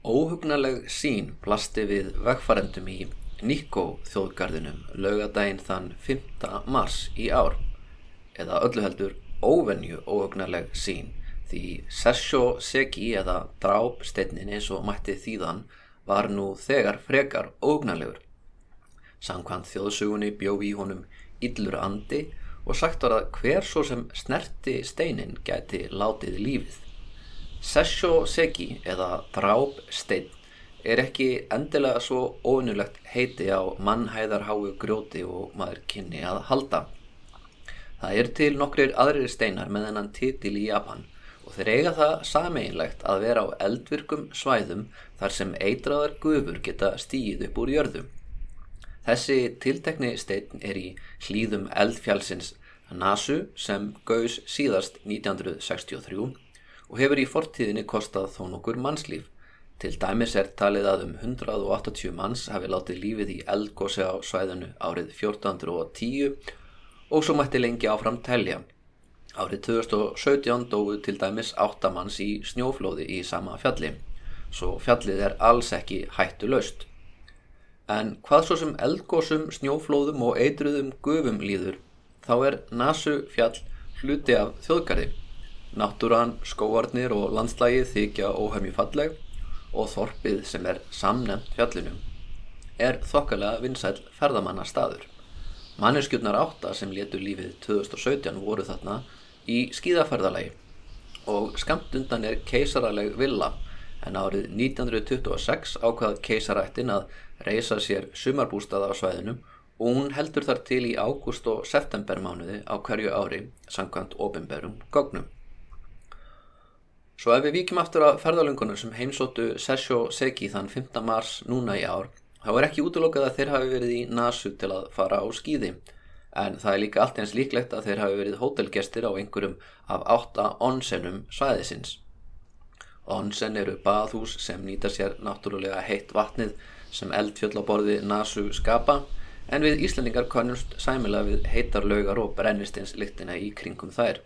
Óhugnaleg sín plasti við vegfarendum í Nikko þjóðgarðinum laugadaginn þann 5. mars í ár eða öllu heldur óvenju óhugnaleg sín því Sessho Seki eða drápsteinnin eins og mætti þýðan var nú þegar frekar óhugnalegur. Samkvæmt þjóðsugunni bjófi í honum yllur andi og sagt var að hver svo sem snerti steinin gæti látið lífið. Sessho Seki eða dráp stein er ekki endilega svo ónulegt heiti á mannhæðarháu grjóti og maður kynni að halda. Það er til nokkrir aðrir steinar með þennan titil í Japan og þeir eiga það sameinlegt að vera á eldvirkum svæðum þar sem eitraðar gufur geta stíð upp úr jörðum. Þessi tiltekni stein er í hlýðum eldfjálsins Nasu sem gaus síðast 1963 og hefur í fortíðinni kostað þó nokkur mannslíf. Til dæmis er talið að um 180 manns hafi látið lífið í eldgósi á svæðinu árið 1410 og svo mætti lengi áfram telja. Árið 2017 dóðu til dæmis 8 manns í snjóflóði í sama fjalli, svo fjallið er alls ekki hættu laust. En hvað svo sem eldgósum, snjóflóðum og eitruðum gufum líður þá er Nasu fjall hluti af þjóðgarði. Náttúran, skóarnir og landslægið þykja óhæmju falleg og þorpið sem er samnefnt fjallinu er þokkalega vinsæl ferðamanna staður. Manneskjurnar átta sem letu lífið 2017 voru þarna í skíðaferðalagi og skamt undan er keisaraleg villa en árið 1926 ákvað keisarættin að reysa sér sumarbústaða á svæðinum og hún heldur þar til í ágúst og septembermánuði á hverju ári samkvæmt ofinberum gognum. Svo ef við víkjum aftur að ferðalöngunum sem heimsóttu Sessho Seki þann 5. mars núna í ár, þá er ekki útlokað að þeir hafi verið í Nasu til að fara á skýði, en það er líka allt eins líklegt að þeir hafi verið hótelgestir á einhverjum af átta onsenum svæðisins. Onsen eru baðhús sem nýta sér náttúrulega heitt vatnið sem eldfjöll á borði Nasu skapa en við Íslandingar konumst sæmila við heitarlaugar og brennistins lyktina í kringum þær.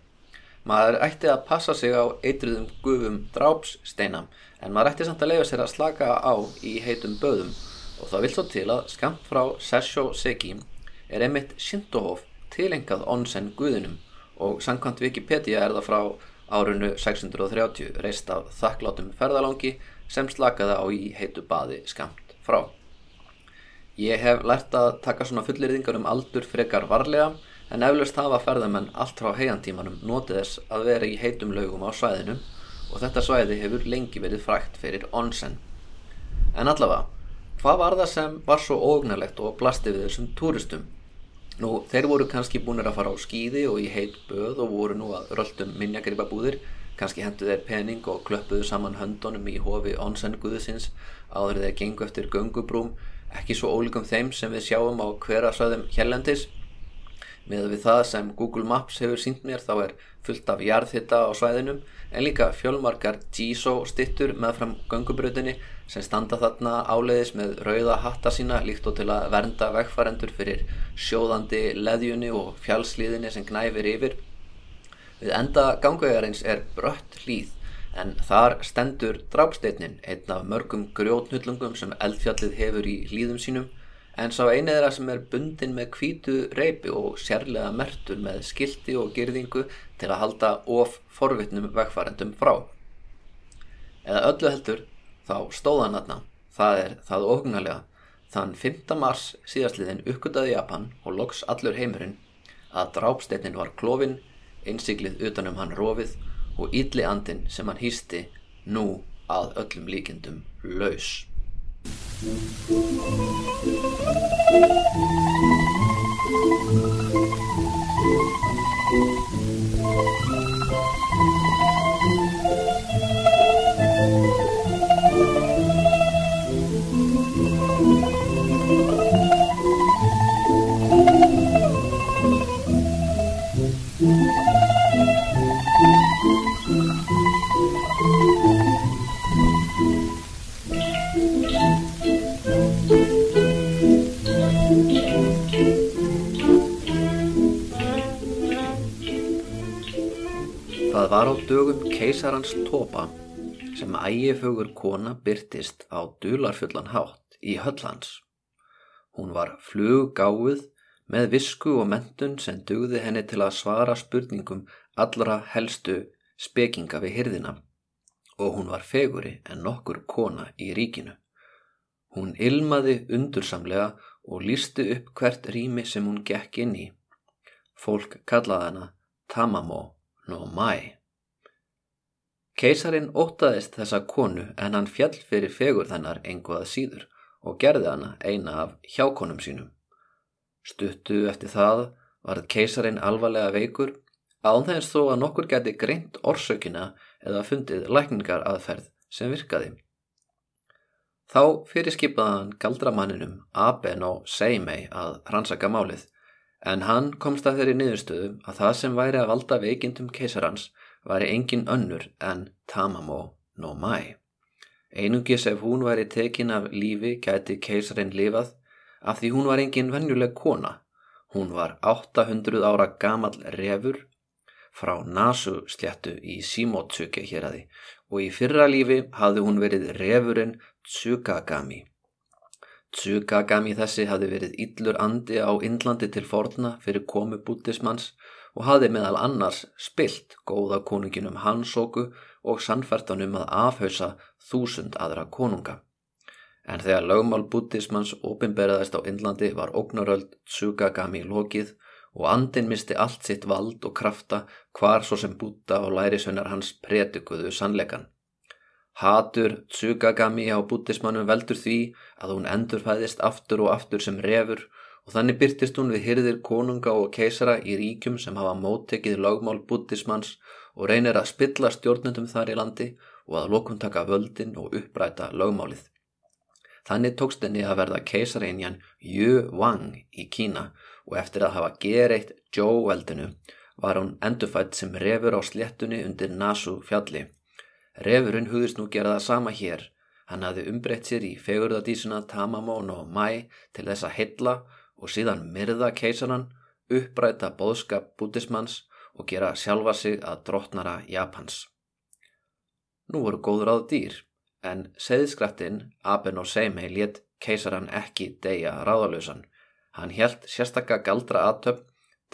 Maður ætti að passa sig á eitruðum gufum drápssteinam en maður ætti samt að leifa sér að slaka á í heitum böðum. Og það vil svo til að skamt frá Sessho Seki er einmitt Shintohof tilengað onsen guðunum og samkvæmt Wikipedia er það frá árunu 630 reist af þakklátum ferðalangi sem slakaða á í heitu baði skamt frá. Ég hef lært að taka svona fullirðingar um aldur frekar varlega en eflaust hafa ferðamenn allt frá heiantímanum notið þess að vera í heitum laugum á svæðinu og þetta svæði hefur lengi verið frækt fyrir onsen. En allavega, hvað var það sem var svo ógnarlegt og blasti við þessum túristum? Nú, þeir voru kannski búinir að fara á skýði og í heit böð og voru nú að röldum minjagripabúðir, kannski hendu þeir pening og klöppuðu saman höndunum í hofi onsen guðsins áður þeir gengu eftir göngubrúm ekki svo ólíkum þeim sem við sjáum á hverasvæðum hérlendis með við það sem Google Maps hefur sínt mér þá er fullt af jarðhitta á svæðinum en líka fjölmarkar GISO stittur með fram göngubröðinni sem standa þarna áleiðis með rauða hatta sína líkt og til að vernda vegfarendur fyrir sjóðandi leðjunni og fjálslíðinni sem gnæfir yfir. Við enda gangvegarins er brött hlýð en þar stendur drápsteinin, einn af mörgum grjótnullungum sem eldfjallið hefur í hlýðum sínum, en sá einið þeirra sem er bundin með kvítu reypi og sérlega mertur með skildi og girðingu til að halda of forvittnum vegfærendum frá. Eða öllu heldur, þá stóðan aðna, það er það óhugnarlega, þann 5. mars síðastliðin uppgötaði Japan og loks allur heimurinn að drápsteinin var klófin, innsiklið utanum hann rofið og ylli andin sem hann hýsti nú að öllum líkendum laus. Það var á dögum keisarans Topa sem ægifögur kona byrtist á dularfullan hátt í höllhans. Hún var fluggáð með visku og mentun sem dugði henni til að svara spurningum allra helstu spekinga við hyrðina og hún var feguri en nokkur kona í ríkinu. Hún ilmaði undursamlega og lísti upp hvert rými sem hún gekk inn í. Fólk kallaði hana Tamamo no Mai. Keisarin ótaðist þessa konu en hann fjall fyrir fegur þennar einhvað síður og gerði hana eina af hjákonum sínum. Stuttu eftir það varð keisarin alvarlega veikur Ánþegins þó að nokkur geti greint orsökina eða fundið lækningar aðferð sem virkaði. Þá fyrirskipaði hann galdramanninum Aben og Seimei að rannsaka málið en hann komst að þeirri niðurstöðum að það sem væri að valda veikindum keisarans væri engin önnur en Tamamo no Mai. Einungis ef hún væri tekin af lífi gæti keisarin lifað af því hún var engin vennjuleg kona. Hún var 800 ára gamal refur frá Nasu sléttu í Simotsuke hér aði og í fyrra lífi hafði hún verið refurinn Tsukagami. Tsukagami þessi hafði verið yllur andi á Indlandi til forna fyrir komu bútismanns og hafði meðal annars spilt góða konunginum Hansoku og sannfertanum að afhausa þúsund aðra konunga. En þegar lögmál bútismanns ofinberðast á Indlandi var ógnaröld Tsukagami lokið og andin misti allt sitt vald og krafta hvar svo sem búta og lærisveinar hans predikuðu sannleikan. Hatur Tsugagami á bútismannum veldur því að hún endurfæðist aftur og aftur sem refur og þannig byrtist hún við hyrðir konunga og keisara í ríkjum sem hafa móttekið lögmál bútismanns og reynir að spilla stjórnendum þar í landi og að lokum taka völdin og uppræta lögmálið. Þannig tókst henni að verða keisareinjan Yu Wang í Kína og eftir að hafa gereitt Joe-veldinu var hún endurfætt sem refur á sléttunni undir Nasu fjalli. Refurinn hugðist nú gera það sama hér. Hann hafði umbreytt sér í fegurðadísuna Tamamón og Mai til þess að hylla og síðan myrða keisaran, uppræta bóðskap bútismanns og gera sjálfa sig að drottnara Japans. Nú voru góður áð dýr, en seðskrættin Aben og Seimei létt keisaran ekki deyja ráðalösan Hann helt sérstakka galdra aðtöpp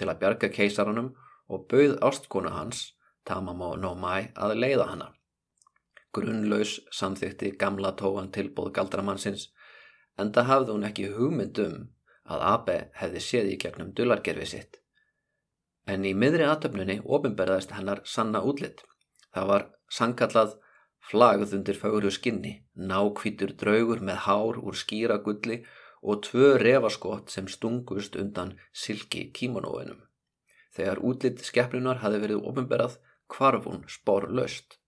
til að bjarga keisaranum og bauð ástkona hans, Tamamo no Mai, að leiða hana. Grunnlaus samþykti gamla tóan tilbóð galdramannsins en það hafði hún ekki hugmyndum að Abe hefði séð í gegnum dullargerfi sitt. En í miðri aðtöfnunni ofinberðast hennar sanna útlitt. Það var sangkallað flagð undir faguru skinni, nákvítur draugur með hár úr skýra gulli og tvö refaskott sem stungust undan silki kímonóinum. Þegar útlitt skepplunar hafi verið ofinberað kvarf hún spór löst.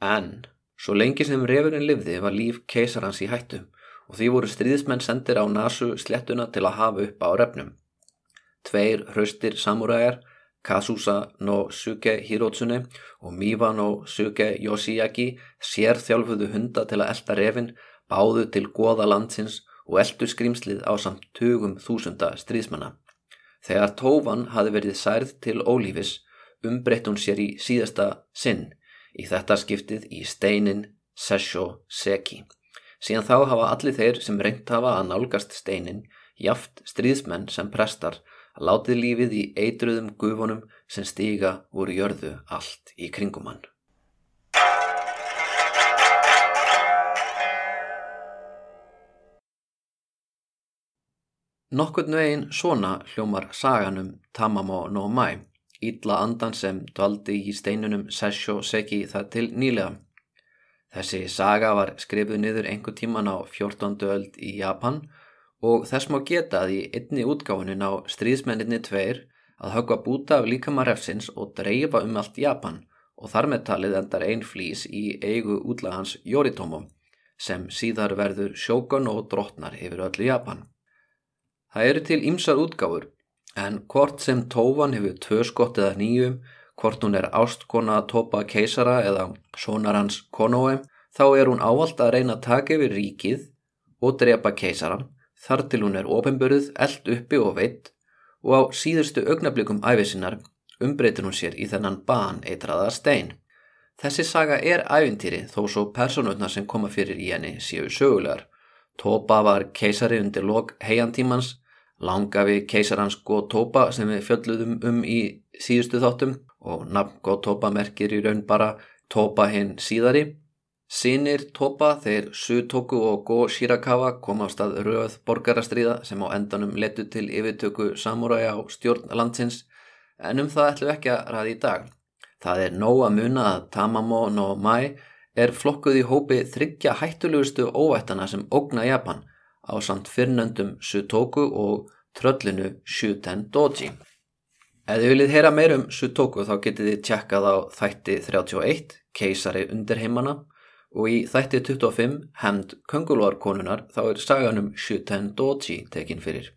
En, svo lengi sem refurinn livði var líf keisarhans í hættu og því voru stríðismenn sendir á Nasu slettuna til að hafa upp á refnum. Tveir hraustir samúræjar, Kasusa no Suke Hirotsune og Miwa no Suke Yoshiaki sér þjálfuðu hunda til að elda refin, báðu til goða landsins og eldur skrimslið á samt tugum þúsunda stríðsmanna. Þegar tófan hafi verið særð til ólífis umbreytt hún sér í síðasta sinn í þetta skiptið í steinin Sessho Seki. Síðan þá hafa allir þeir sem reynt hafa að nálgast steinin jaft stríðsmenn sem prestar að látið lífið í eitruðum gufunum sem stíga úr jörðu allt í kringumann. Nokkurn veginn svona hljómar saganum Tamamo no Mai, ítla andan sem dvaldi í steinunum Sessho Seki það til nýlega. Þessi saga var skrifuð niður einhver tíman á 14. öld í Japan og þess má geta að í einni útgáfunin á stríðsmenninni tveir að högva búta af líkamarefsins og dreifa um allt Japan og þar með talið endar einn flýs í eigu útlagans Yoritomo sem síðar verður sjókun og drottnar yfir öllu Japan. Það eru til ymsar útgáfur en hvort sem tófan hefur tvö skott eða nýjum, hvort hún er ástkona topa keisara eða sonar hans konói, þá er hún ávalt að reyna að taka yfir ríkið og drepa keisaran þar til hún er ofinbörð, eld uppi og veitt og á síðustu augnablikum æfisinnar umbreytir hún sér í þennan ban eitraða stein. Þessi saga er ævintýri þó svo personutna sem koma fyrir í henni séu sögulegar. Tópa var keisari undir lok heiantímans, langafi keisarans Gótópa sem við fjöldluðum um í síðustu þáttum og nafn Gótópa merkir í raun bara Tópa hinn síðari. Sýnir Tópa þeir Sutoku og Go Shirakawa kom á stað rauð borgarastriða sem á endanum letu til yfirtöku samúræja á stjórn landsins en um það ætlum ekki að ræði í dag. Það er nóg að muna að Tamamo no Mai er flokkuð í hópi þryggja hættulegustu óvættana sem ógna Japan á samt fyrrnöndum Sutoku og tröllinu Shuten Doji. Ef þið viljið heyra meir um Sutoku þá getið þið tjekkað á þætti 31, keisari undirheimana og í þætti 25, hemd kongulvarkonunar þá er saganum Shuten Doji tekin fyrir.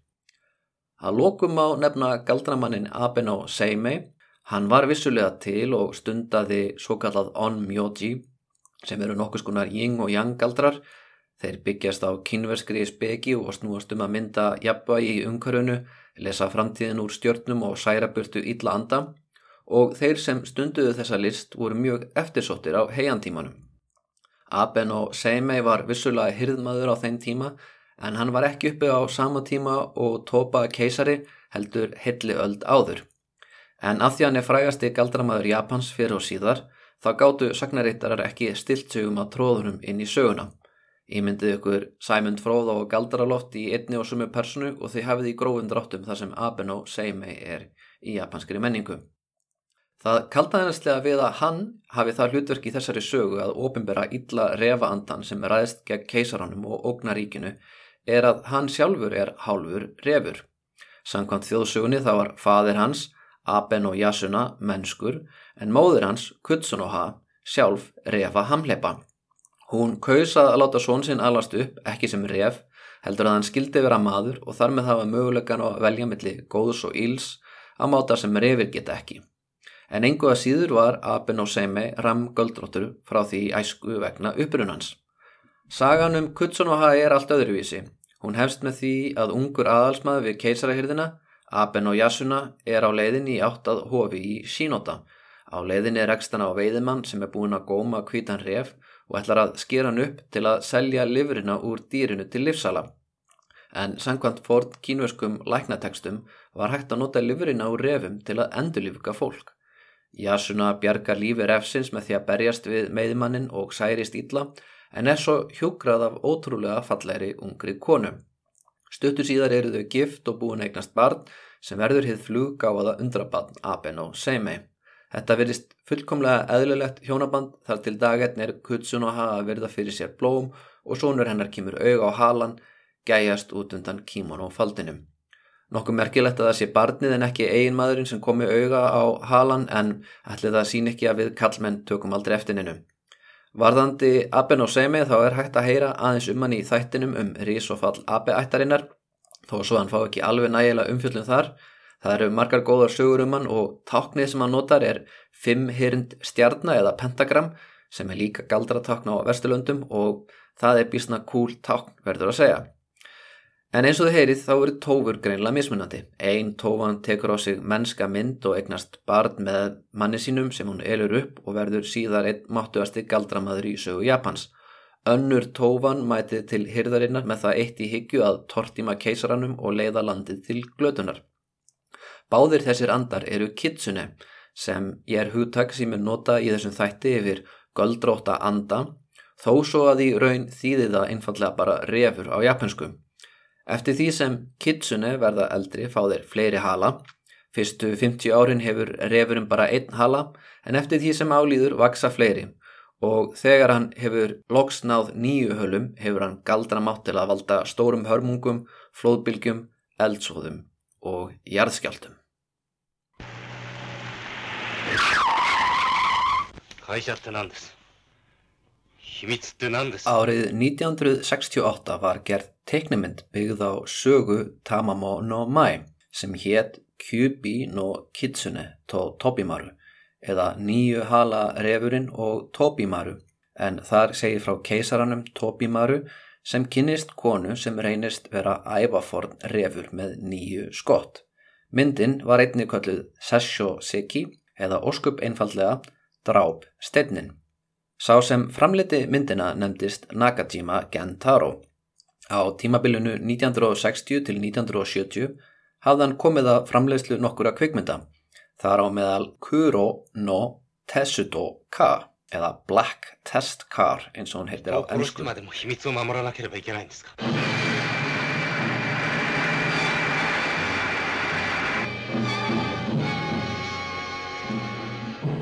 Að lókum á nefna galdramannin Abeno Seimei Hann var vissulega til og stundaði svo kallað on-myoji sem eru nokkus konar ying og yang galdrar. Þeir byggjast á kynverskri speki og snúast um að mynda jafnvægi í umkörunu, lesa framtíðin úr stjörnum og særa burtu illa anda og þeir sem stunduðu þessa list voru mjög eftirsóttir á heiantímanum. Aben og Seimei var vissulega hyrðmaður á þeim tíma en hann var ekki uppi á sama tíma og topa keisari heldur helli öld áður. En að því hann er frægasti galdramæður Japans fyrir og síðar þá gáttu sagnarítarar ekki stilt sögum að tróðunum inn í söguna. Ímyndið ykkur Sæmund Fróð og Galdraloft í einni og sumu personu og þið hafið í grófum dráttum þar sem Abeno Seimei er í japanskri menningu. Það kaldaðinastlega við að hann hafi það hlutverk í þessari sögu að ofinbera illa refaandan sem ræðist gegn keisaranum og ógnaríkinu er að hann sjálfur er hálfur refur. Samkvæmt þjóðsögunni þá var fadir hans Aben og Yasuna mennskur en móður hans, Kutsunoha, sjálf refa hamleipa. Hún kausað að láta són sinn alast upp, ekki sem ref, heldur að hann skildi vera maður og þar með hafa mögulegan að velja millir góðs og íls að máta sem refir geta ekki. En engu að síður var Aben og Seime ram göldróttur frá því æsku vegna upprunans. Sagan um Kutsunoha er allt öðruvísi. Hún hefst með því að ungur aðalsmaður við keisarahyrðina Aben og Yasuna er á leiðinni í áttað hofi í Shinota. Á leiðinni er ekstan á veiðimann sem er búin að góma kvítan ref og ætlar að skera hann upp til að selja livrina úr dýrinu til livsala. En sangkvæmt fórt kínverskum læknatekstum var hægt að nota livrina úr refum til að endurlífuka fólk. Yasuna bjargar lífi refsins með því að berjast við meðmannin og særist ítla en er svo hjúgrað af ótrúlega fallegri ungri konum. Stuttur síðar eru þau gift og búin eignast barn sem verður hitt fluggáfaða undrabann Aben og Seimei. Þetta verðist fullkomlega eðlulegt hjónaband þar til dagetn er Kutsunoha að verða fyrir sér blóm og sónur hennar kemur auga á halan, gæjast út undan kímon og faldinum. Nokkuð merkilegt að það sé barnið en ekki eigin maðurinn sem komi auga á halan en ætli það sín ekki að við kallmenn tökum aldrei eftininnu. Varðandi Aben og Semi þá er hægt að heyra aðeins um hann í þættinum um risofall Abe-ættarinnar þó svo hann fá ekki alveg nægilega umfjöldum þar. Það eru margar góðar sögur um hann og táknið sem hann notar er fimmhyrnd stjarnar eða pentagram sem er líka galdra tákn á Vesturlöndum og það er bísna kúl tákn verður að segja. En eins og þið heyrið þá eru tófur greinlega mismunandi. Einn tófan tekur á sig mennska mynd og egnast barn með manni sínum sem hún elur upp og verður síðar einn máttuasti galdramaður í sögu Japans. Önnur tófan mætið til hyrðarinnar með það eitt í higgju að tortíma keisaranum og leiða landið til glötunar. Báðir þessir andar eru kitsune sem ég er hugtak sem er nota í þessum þætti yfir göldróta anda þó svo að í raun þýðir það einfallega bara refur á japanskum. Eftir því sem kitsune verða eldri fá þeir fleiri hala. Fyrstu 50 árin hefur refurum bara einn hala en eftir því sem álýður vaksa fleiri og þegar hann hefur loksnáð nýju hölum hefur hann galdra mátt til að valda stórum hörmungum, flóðbylgjum, eldsóðum og jarðskjaldum. Hæsjartin Anders Árið 1968 var gerð teiknumind byggð á sögu Tamamo no Mai sem hétt Kyubi no Kitsune to Tobimaru eða nýju hala refurinn og Tobimaru. En þar segir frá keisaranum Tobimaru sem kynist konu sem reynist vera ævaforn refur með nýju skott. Myndin var einnig kölluð Sessho Seki eða óskup einfallega dráp steinnin. Sá sem framliti myndina nefndist Nakajima Gentaro. Á tímabilinu 1960 til 1970 hafðan komið að framleislu nokkura kvikmynda. Það er á meðal Kuro no Tessudo Ka eða Black Test Car eins og hún heitir á ennsku.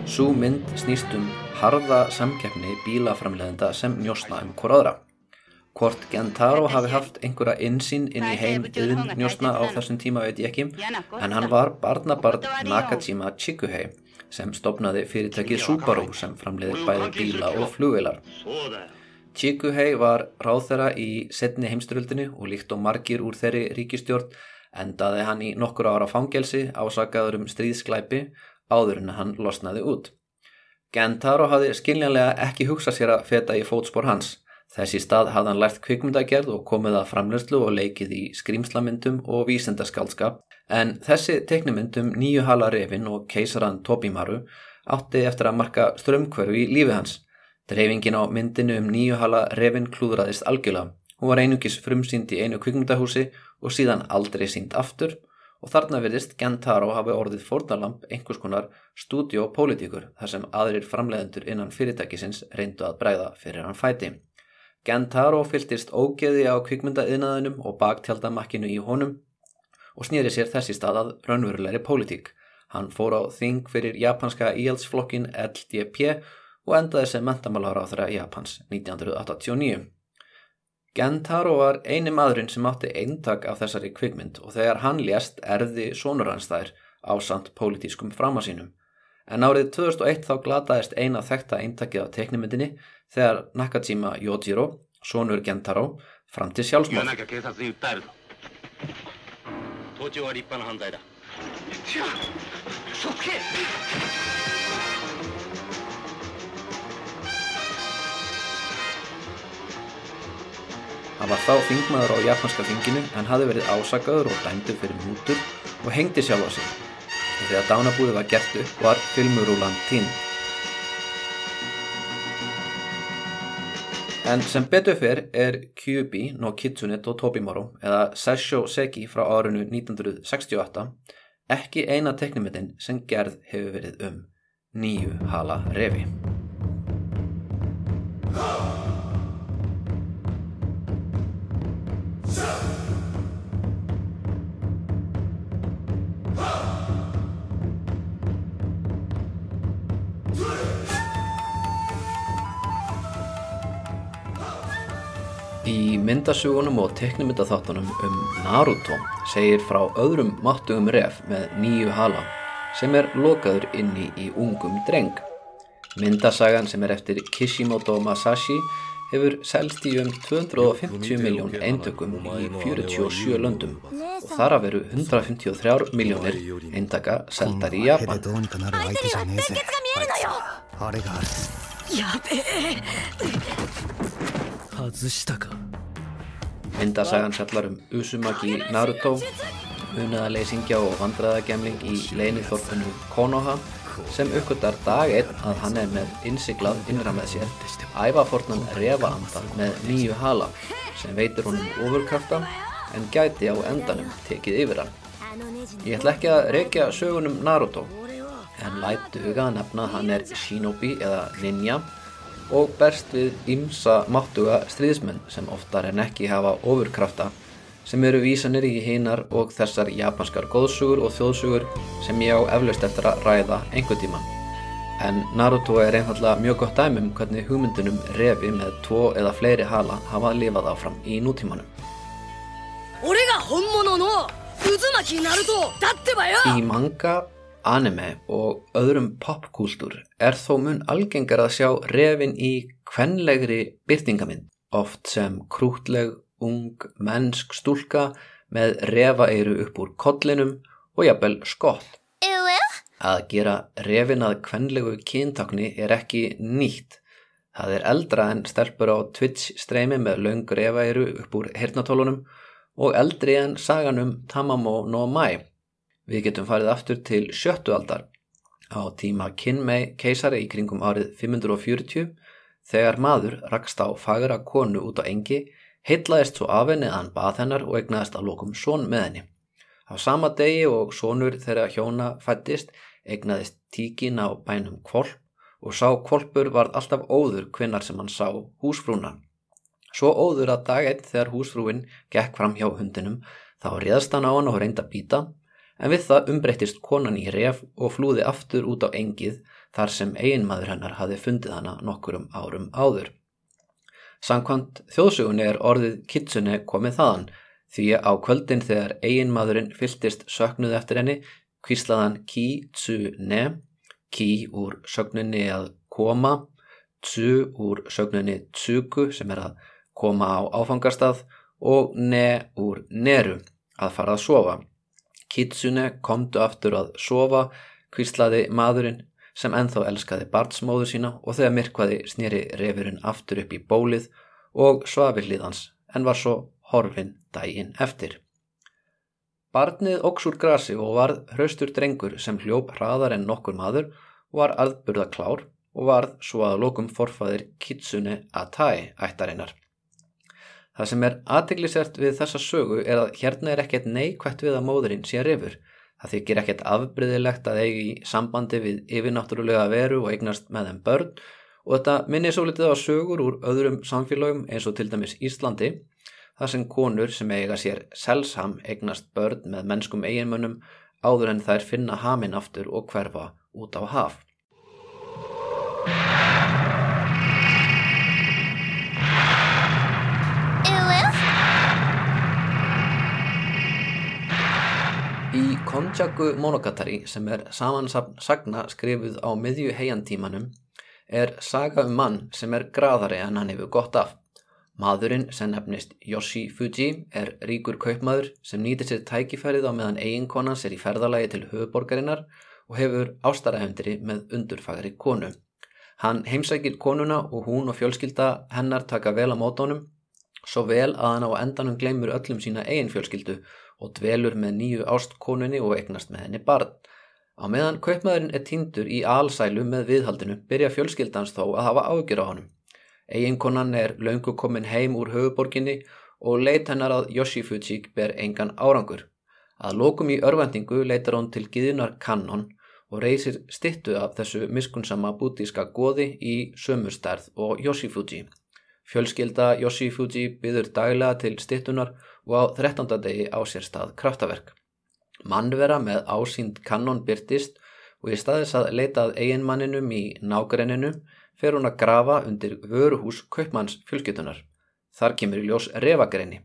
Sú mynd snýst um harða samkeppni bílaframleðenda sem njósna um hver aðra. Hvort Gentaro hafi haft einhverja insýn inn í heim yðin njósna á þessum tíma veit ég ekki, en hann var barnabarn Nakajima Chikuhei sem stopnaði fyrirtækið Subaru sem framleiði bæði bíla og flugvelar. Chikuhei var ráðherra í setni heimsturöldinu og líkt og margir úr þeirri ríkistjórn endaði hann í nokkur ára fangelsi ásakaður um stríðsklæpi áður en hann losnaði út. Gentaro hafði skiljanlega ekki hugsað sér að feta í fótspor hans. Þessi stað hafði hann lært kvikmyndagerð og komið að framleyslu og leikið í skrýmslamyndum og vísendaskaldskap en þessi teiknumyndum nýju hala refin og keisaran Tobimaru átti eftir að marka strömmkverfi í lífi hans. Dreifingin á myndinu um nýju hala refin klúðraðist algjörlega. Hún var einungis frumsýnd í einu kvikmyndahúsi og síðan aldrei sínd aftur og þarna virðist Gentaro hafi orðið fórnalamp einhvers konar stúdiopolítikur þar sem aðrir framleiðendur innan fyrirtækisins reyndu að bregða fyrir hann fæti. Gentaro fyltist ógeði á kvikmyndaiðnaðinum og baktjaldamakkinu í honum og snýri sér þessi stað að raunverulegri pólitík. Hann fór á þing fyrir japanska íhaldsflokkin LDP og endaði sem mentamálaráþra Japans 1989. Gentaro var eini maðurinn sem átti eintak af þessari kvikmynd og þegar hann lést erði sonur hans þær á samt pólitískum framasínum. En árið 2001 þá glataðist eina þekta eintakið af teiknimyndinni þegar Nakajima Yojiro, sonur Gentaro, fram til 言 Hann var þá þingmaður á japanska þinginu en hafði verið ásakaður og dæmdur fyrir mútur og hengdi sjálf á sig. Og þegar dánabúði var gert upp var filmurúlan tín. En sem betur fyrr er Kyubi no Kitsune to Tobimaro eða Sessho Seki frá árinu 1968 ekki eina teknimyndin sem gerð hefur verið um nýju hala refi. myndasugunum og teknimyndaþáttunum um Naruto segir frá öðrum máttugum ref með nýju hala sem er lokaður inni í ungum dreng. Myndasagan sem er eftir Kishimoto Masashi hefur selst í um 250 miljón eintökum í 47 löndum og þar að veru 153 miljónir eintaka seldar í 手で Japan. どうにかなる相手じゃねえぜあれがある外したか Myndasagan fjallar um Uzumaki Naruto, unaðaleysingja og vandræðagemling í leinithorfinu Konoha sem uppgötar dag einn að hann er með innsiglað innra með sér, ævafornan refaanda með nýju hala sem veitir honum ofurkrafta en gæti á endanum tekið yfir hann. Ég ætla ekki að rekja sögunum Naruto en lætu huga að nefna hann er shinobi eða ninja og berst við ímsa máttuga stríðismenn sem oftar en ekki hafa ofurkrafta sem eru vísanir í hinnar og þessar japanskar góðsugur og þjóðsugur sem ég á eflaust eftir að ræða einhver tíma. En Naruto er einfallega mjög gott dæm um hvernig hugmyndunum refi með tvo eða fleiri hala hafa lifað áfram í nútímanum. Í manga anime og öðrum popkúltúr er þó mun algengar að sjá refin í kvenlegri byrtingamind, oft sem krútleg, ung, mennsk stúlka með refaeiru upp úr kollinum og jafnvel skott. Að gera refin að kvenlegu kyntakni er ekki nýtt. Það er eldra en stelpur á Twitch streymi með löng refaeiru upp úr hernatólunum og eldri en sagan um Tamamo no Mai. Við getum farið aftur til sjöttu aldar. á tíma Kinmei keisari í kringum árið 540 þegar maður rakst á fagra konu út á engi, heitlaðist svo af henni að hann bað hennar og egnaðist að lokum són með henni. Á sama degi og sónur þegar hjóna fættist egnaðist tíkin á bænum kvolp og sá kvolpur varð alltaf óður kvinnar sem hann sá húsfrúna. Svo óður að dag einn þegar húsfrúin gekk fram hjá hundinum þá réðst hann á hann og reynda býta en við það umbreyttist konan í ref og flúði aftur út á engið þar sem eiginmaður hennar hafi fundið hana nokkurum árum áður. Sankvæmt þjóðsugunni er orðið kitsunni komið þaðan því á kvöldin þegar eiginmaðurinn fyltist söknuð eftir henni kvíslaðan ki tsu ne, ki úr sögninni að koma, tsu úr sögninni tsuku sem er að koma á áfangarstað og ne úr neru að fara að sofa. Kitsune komdu aftur að sofa, kvíslaði maðurinn sem enþá elskaði barnsmóðu sína og þegar myrkvaði snýri refurinn aftur upp í bólið og svafi hlýðans en var svo horfin dægin eftir. Barnið óks úr grasi og varð hraustur drengur sem hljóp hraðar en nokkur maður var aðburða klár og varð svo að lokum forfaðir Kitsune Atai ættarinnar. Það sem er aðteglisert við þessa sögu er að hérna er ekkert neikvægt við að móðurinn sé rifur. Það þykir ekkert afbryðilegt að eigi sambandi við yfirnáttúrulega veru og eignast með þeim börn og þetta minnir svo litið á sögur úr öðrum samfélagum eins og til dæmis Íslandi þar sem konur sem eiga sér selsham eignast börn með mennskum eiginmönnum áður en þær finna hamin aftur og hverfa út á haf. Í Konjaku Monogatari sem er samansapn sagna skrifuð á miðju heiantímanum er saga um mann sem er graðari en hann hefur gott af. Maðurinn sem nefnist Yoshi Fuji er ríkur kaupmaður sem nýtir sér tækifærið á meðan eiginkonans er í ferðalagi til höfuborgarinnar og hefur ástaraefndiri með undurfagri konu. Hann heimsækir konuna og hún og fjölskylda hennar taka vel á mótónum svo vel að hann á endanum gleymur öllum sína eigin fjölskyldu og dvelur með nýju ástkonunni og eignast með henni barn. Á meðan kaupmaðurinn er týndur í alsælu með viðhaldinu byrja fjölskyldans þó að hafa ágjur á honum. Eginkonan er laungu komin heim úr höfuborginni og leit hennar að Yoshifuji ber engan árangur. Að lokum í örvendingu leitar hún til giðunar kannon og reysir stittu af þessu miskunnsama bútíska goði í sömurstærð og Yoshifuji. Fjölskylda Yoshifuji byður daglega til stittunar og á 13. degi á sér stað kraftaverk. Mannvera með ásýnd kannon byrtist og í staðis að leitað eiginmanninum í nágrenninu fer hún að grafa undir vöruhús kaupmanns fjölskytunar. Þar kemur í ljós revagreini.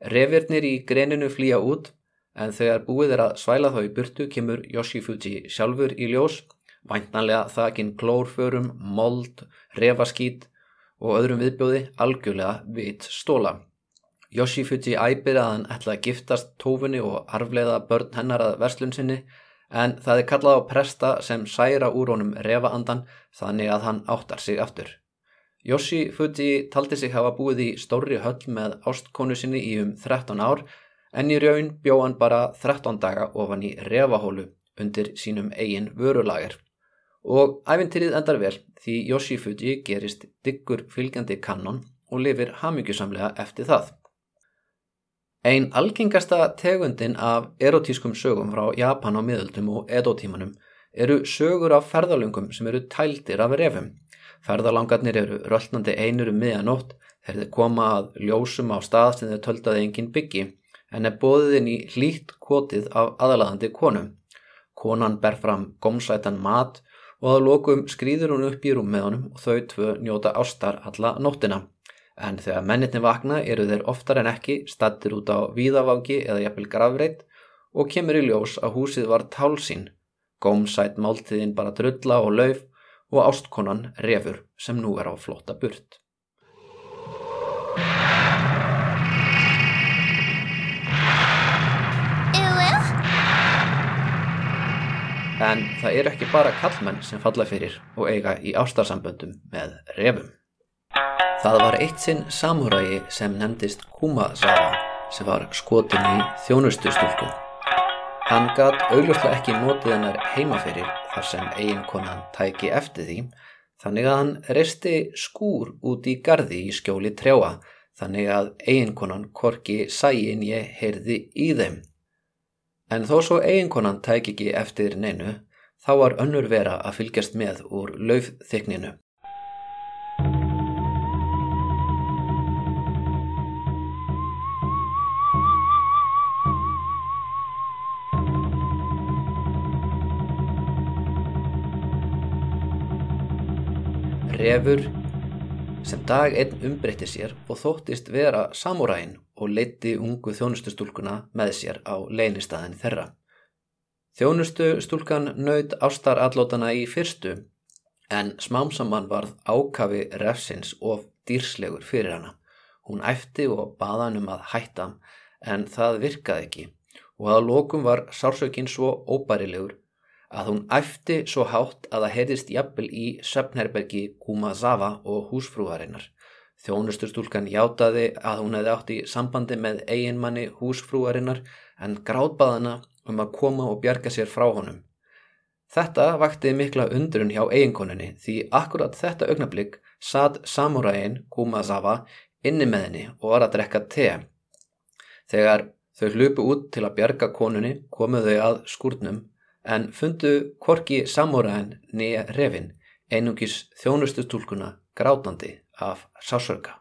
Revirnir í greininu flýja út en þegar búið er að svæla þá í burtu kemur Yoshifuji sjálfur í ljós, væntanlega þakinn klórförum, mold, revaskít og öðrum viðbjóði algjörlega vit stóla. Yoshifuji æpir að hann ætla að giftast tófunni og arfleiða börn hennar að verslun sinni en það er kallað á presta sem særa úr honum revaandan þannig að hann áttar sig aftur. Yoshifuji taldi sig hafa búið í stóri höll með ástkonu sinni í um 13 ár en í raun bjó hann bara 13 daga ofan í revahólu undir sínum eigin vörulager. Og æfintyrið endar vel því Yoshifuji gerist diggur fylgjandi kannon og lifir hamingjusamlega eftir það. Einn algengasta tegundin af erotískum sögum frá Japan á miðöldum og edotímanum eru sögur af ferðalöngum sem eru tældir af refum. Ferðalangarnir eru röllnandi einur um miðanótt þegar þeir koma að ljósum á stað sem þeir töldaði engin byggi en er bóðin í hlýtt kvotið af aðalaðandi konum. Konan ber fram gómsætan mat og að lokum skrýður hún upp í rúm með honum og þau tvö njóta ástar alla nóttina en þegar mennitni vakna eru þeir oftar en ekki stattir út á víðavangi eða jafnvel gravreitt og kemur í ljós að húsið var tálsín, gómsætt máltiðin bara drulla og lauf og ástkonan refur sem nú er á flotta burt. En það eru ekki bara kallmenn sem falla fyrir og eiga í ástarsamböndum með refum. Það var eitt sinn samúrægi sem nefndist Kumasawa sem var skotin í þjónustustúlku. Hann gat augljóslega ekki notið hennar heimaferir þar sem eiginkonan tæki eftir því, þannig að hann reisti skúr út í gardi í skjóli trjáa, þannig að eiginkonan korki sæin ég heyrði í þeim. En þó svo eiginkonan tæki ekki eftir neinu, þá var önnur vera að fylgjast með úr laufþykninu. Refur sem dag einn umbreytti sér og þóttist vera samúræin og leitti ungu þjónustustúlkuna með sér á leinistæðin þeirra. Þjónustustúlkan naut ástar allótana í fyrstu en smámsamann varð ákafi refsins of dýrslegur fyrir hana. Hún æfti og baða hann um að hætta en það virkaði ekki og að lokum var sársökinn svo óbærilegur að hún æfti svo hátt að það heyrðist jafnvel í söpnherbergi Kumazawa og húsfrúarinnar. Þjónustustúlkan játaði að hún hefði átt í sambandi með eiginmanni húsfrúarinnar en gráðbaðana um að koma og bjarga sér frá honum. Þetta vakti mikla undrun hjá eiginkoninni því akkurat þetta augnablík satt samuræin Kumazawa inni með henni og var að drekka te. Þegar þau hlupu út til að bjarga konunni komuðu þau að skúrnum en fundu korki samúræðin nýja refin einungis þjónustustúlkuna grátandi af sásörka.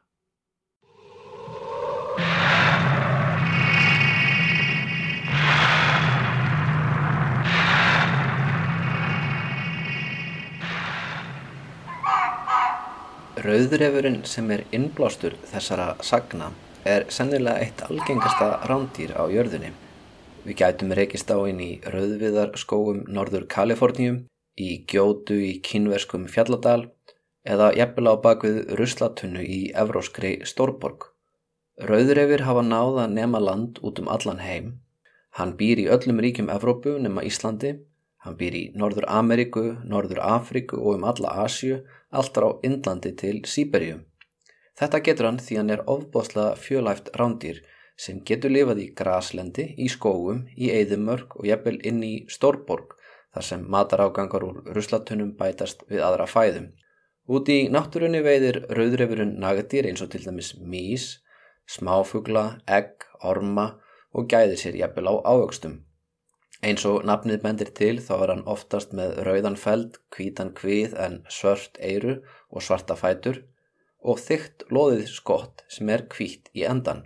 Rauðrefurinn sem er innblástur þessara sagna er sennilega eitt algengasta rándýr á jörðunni Við gætum rekist á inn í rauðviðarskóum norður Kaliforníum, í gjótu í kínverskum fjalladal eða jafnvel á bakvið ruslatunnu í evróskri stórborg. Rauðrefir hafa náða nema land út um allan heim. Hann býr í öllum ríkjum Evrópu nema Íslandi. Hann býr í Norður Ameríku, Norður Afriku og um alla Asju, allt á Indlandi til Sýberíu. Þetta getur hann því hann er ofbosla fjölæft rándýr sem getur lifað í graslendi, í skóum, í eðimörk og jafnvel inn í stórborg þar sem matarágangar úr ruslatunum bætast við aðra fæðum. Út í náttúrunni veiðir rauðrefurinn nagatýr eins og til dæmis mís, smáfugla, egg, orma og gæðir sér jafnvel á ávöxtum. Eins og nafnið bendir til þá er hann oftast með rauðan feld, kvítan kvið en svört eiru og svarta fætur og þygt loðið skott sem er kvítt í endan.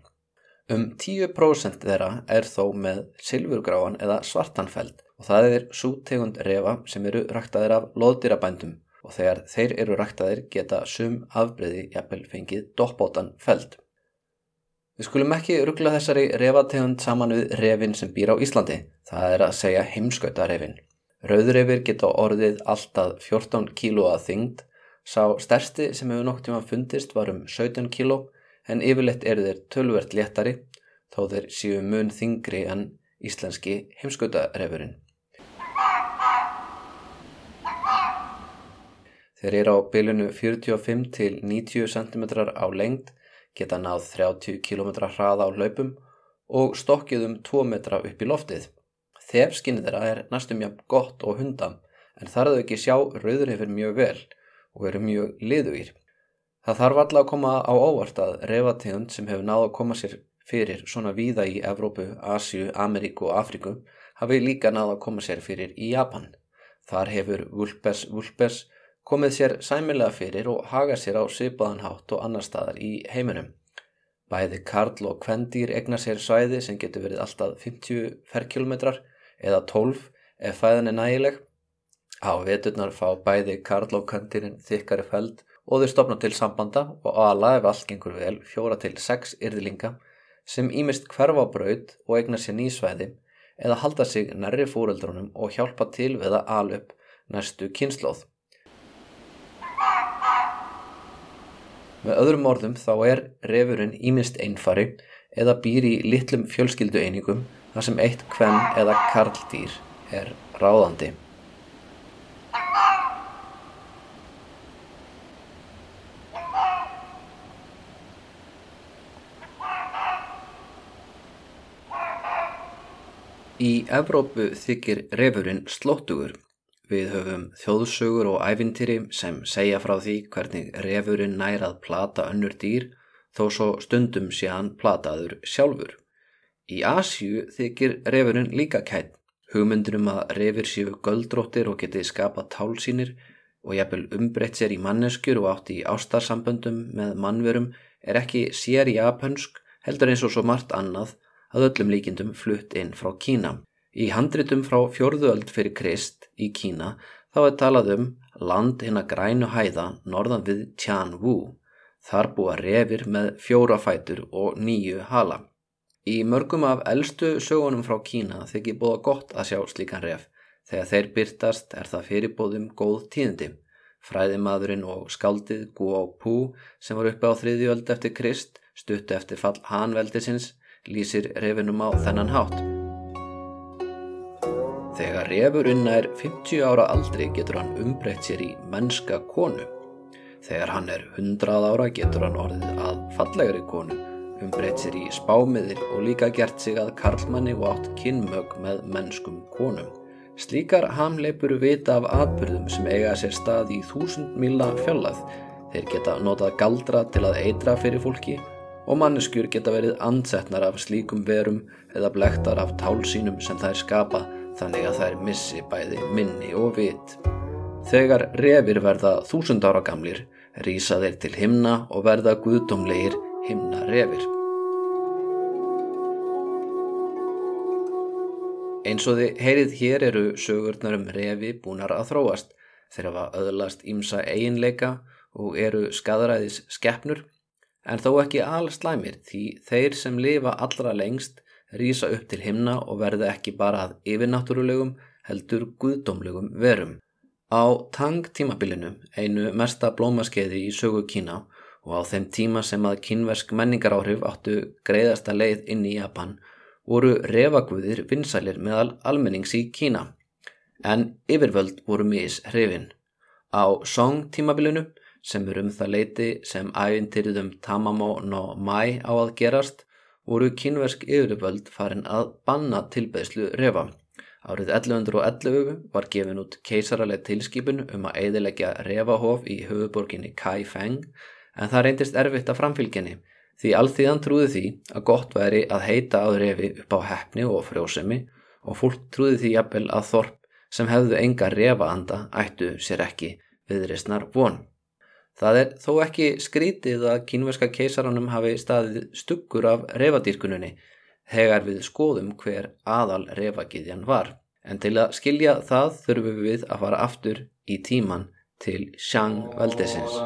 Um 10% þeirra er þó með silfurgráan eða svartanfeld og það er sútegund refa sem eru ræktaðir af loðdýrabændum og þegar þeir eru ræktaðir geta sum afbreyði jafnvel fengið doppbótan feld. Við skulum ekki ruggla þessari refategund saman við refin sem býr á Íslandi, það er að segja heimskautarefin. Rauðrefir geta orðið alltaf 14 kílóa þyngd, sá stærsti sem hefur nokt tíma fundist var um 17 kíló en yfirleitt eru þeir tölvert léttari þó þeir séu mun þingri en íslenski heimskautarefurinn. Þeir eru á bylunu 45 til 90 cm á lengd, geta náð 30 km hraða á hlaupum og stokkið um 2 metra upp í loftið. Þefskinnið þeirra er næstum jafn gott og hundam en þar þau ekki sjá rauðurhefur mjög vel og eru mjög liðugýr. Það þarf alltaf að koma á óvart að refategund sem hefur náðu að koma sér fyrir svona víða í Evrópu, Asju, Ameríku og Afriku hafi líka náðu að koma sér fyrir í Japan. Þar hefur Vulpes Vulpes komið sér sæmilega fyrir og haga sér á svipaðanhátt og annar staðar í heiminum. Bæði Karl og Kvendýr egna sér svæði sem getur verið alltaf 50 ferrkilometrar eða 12 ef fæðan er nægileg. Á veturnar fá bæði Karl og Kvendýrin þykkari feld og þau stopna til sambanda og ala ef allt gengur vel fjóra til sex yrðlinga sem ímist hverfa braud og eigna sér nýsvæði eða halda sig nærri fóreldrunum og hjálpa til við að ala upp næstu kynnslóð. Með öðrum orðum þá er refurinn ímist einfari eða býr í litlum fjölskyldu einingum þar sem eitt kvenn eða karldýr er ráðandi. Í Evrópu þykir refurinn slóttugur. Við höfum þjóðsögur og ævintýri sem segja frá því hvernig refurinn nærað plata önnur dýr þó svo stundum sé hann plataður sjálfur. Í Asju þykir refurinn líka kætt. Hugmyndur um að refur séu göldróttir og geti skapað tálsýnir og jafnvel umbreytt sér í manneskjur og átt í ástarsamböndum með mannverum er ekki sér japansk heldur eins og svo margt annað að öllum líkindum flutt inn frá Kína. Í handritum frá fjörðuöld fyrir Krist í Kína þá er talað um land hinn að grænu hæða norðan við Tianwu. Þar búa refir með fjóra fætur og nýju hala. Í mörgum af eldstu sögunum frá Kína þykir búa gott að sjá slíkan ref. Þegar þeir byrtast er það fyrirbóðum góð tíðindi. Fræðimadurinn og skaldið Guo Pu sem var uppi á þriðjöld eftir Krist stuttu eftir fall Hanveldisins lýsir refinum á þennan hátt. Þegar refurinn er 50 ára aldri getur hann umbreytt sér í mennska konu. Þegar hann er 100 ára getur hann orðið að fallegri konu, umbreytt sér í spámiðir og líka gert sig að karlmanni og átt kynmög með mennskum konum. Slíkar hamleipur vita af atbyrðum sem eiga sér stað í þúsund mila fjallað. Þeir geta notað galdra til að eitra fyrir fólki og manneskjur geta verið ansettnar af slíkum verum eða blektar af tálsínum sem þær skapa þannig að þær missi bæði minni og vit. Þegar refir verða þúsund ára gamlir, rýsa þeir til himna og verða guðdómlegir himna refir. Eins og þið heyrið hér eru sögurnar um refi búnar að þróast þeir hafa öðlast ímsa eiginleika og eru skadræðis skeppnur en þó ekki allslæmir því þeir sem lifa allra lengst rýsa upp til himna og verða ekki bara að yfirnáttúrulegum heldur guðdómlegum verum. Á Tang tímabilinu, einu mesta blómaskeiði í sögu Kína og á þeim tíma sem að kínversk menningaráhrif áttu greiðasta leið inn í Japan, voru revaguðir vinsælir meðal almennings í Kína. En yfirvöld voru mis hrifin. Á Song tímabilinu, sem er um það leiti sem ævintyrðum Tamamo no Mai á að gerast, voru kínversk yfirvöld farin að banna tilbeðslu refa. Árið 1111 var gefin út keisaraleg tilskipun um að eidilegja refahof í höfuborginni Kai Feng en það reyndist erfitt að framfylgjani því allþíðan trúði því að gott væri að heita á refi upp á hefni og frjósemi og fólk trúði því jafnvel að þorp sem hefðu enga refaanda ættu sér ekki viðreysnar von. Það er þó ekki skrítið að kínverska keisaranum hafi staðið stuggur af revadýrkununni þegar við skoðum hver aðal revagiðjan var. En til að skilja það þurfum við að fara aftur í tíman til Shang veldesins.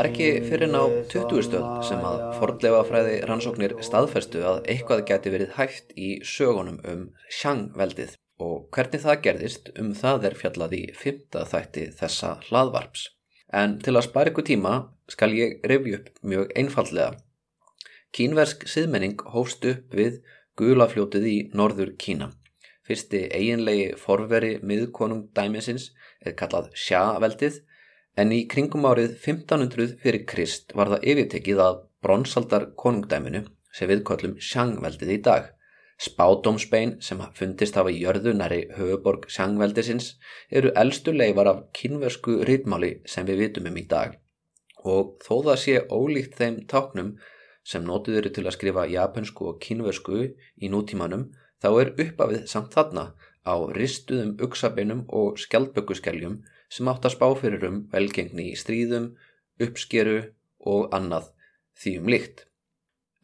Var ekki fyrir ná 20 stöld sem að fordleifafræði rannsóknir staðferstu að eitthvað geti verið hægt í sögunum um Shang-veldið og hvernig það gerðist um það er fjallað í fymta þætti þessa hlaðvarps. En til að spara ykkur tíma skal ég revju upp mjög einfallega. Kínversk siðmenning hófst upp við gulafljótið í norður Kína. Fyrsti eiginlegi forveri miðkonung dæmisins er kallað Xia-veldið en í kringum árið 1500 fyrir Krist var það yfirtekið að bronsaldar konungdæminu sem viðkvöllum sjangveldið í dag. Spádómsbein sem fundist hafa í jörðu næri höfuborg sjangveldisins eru eldstu leifar af kynversku rítmáli sem við vitum um í dag og þó það sé ólíkt þeim táknum sem nótið eru til að skrifa japansku og kynversku í nútímanum þá er uppafið samt þarna á ristuðum uksabeinum og skjaldbökkuskeljum sem átt að spá fyrir um velgengni í stríðum, uppskeru og annað því um líkt.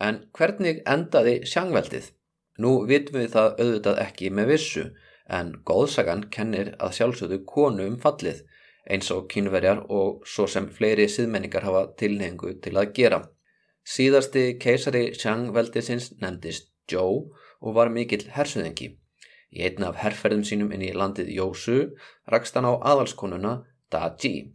En hvernig endaði sjangveldið? Nú vitum við það auðvitað ekki með vissu en góðsagan kennir að sjálfsögðu konu um fallið eins og kynverjar og svo sem fleiri siðmenningar hafa tilhengu til að gera. Síðasti keisari sjangveldisins nefndist Joe og var mikill hersuðengi. Í einna af herrferðum sínum inn í landið Jósu rakst hann á aðalskonuna Da-ji.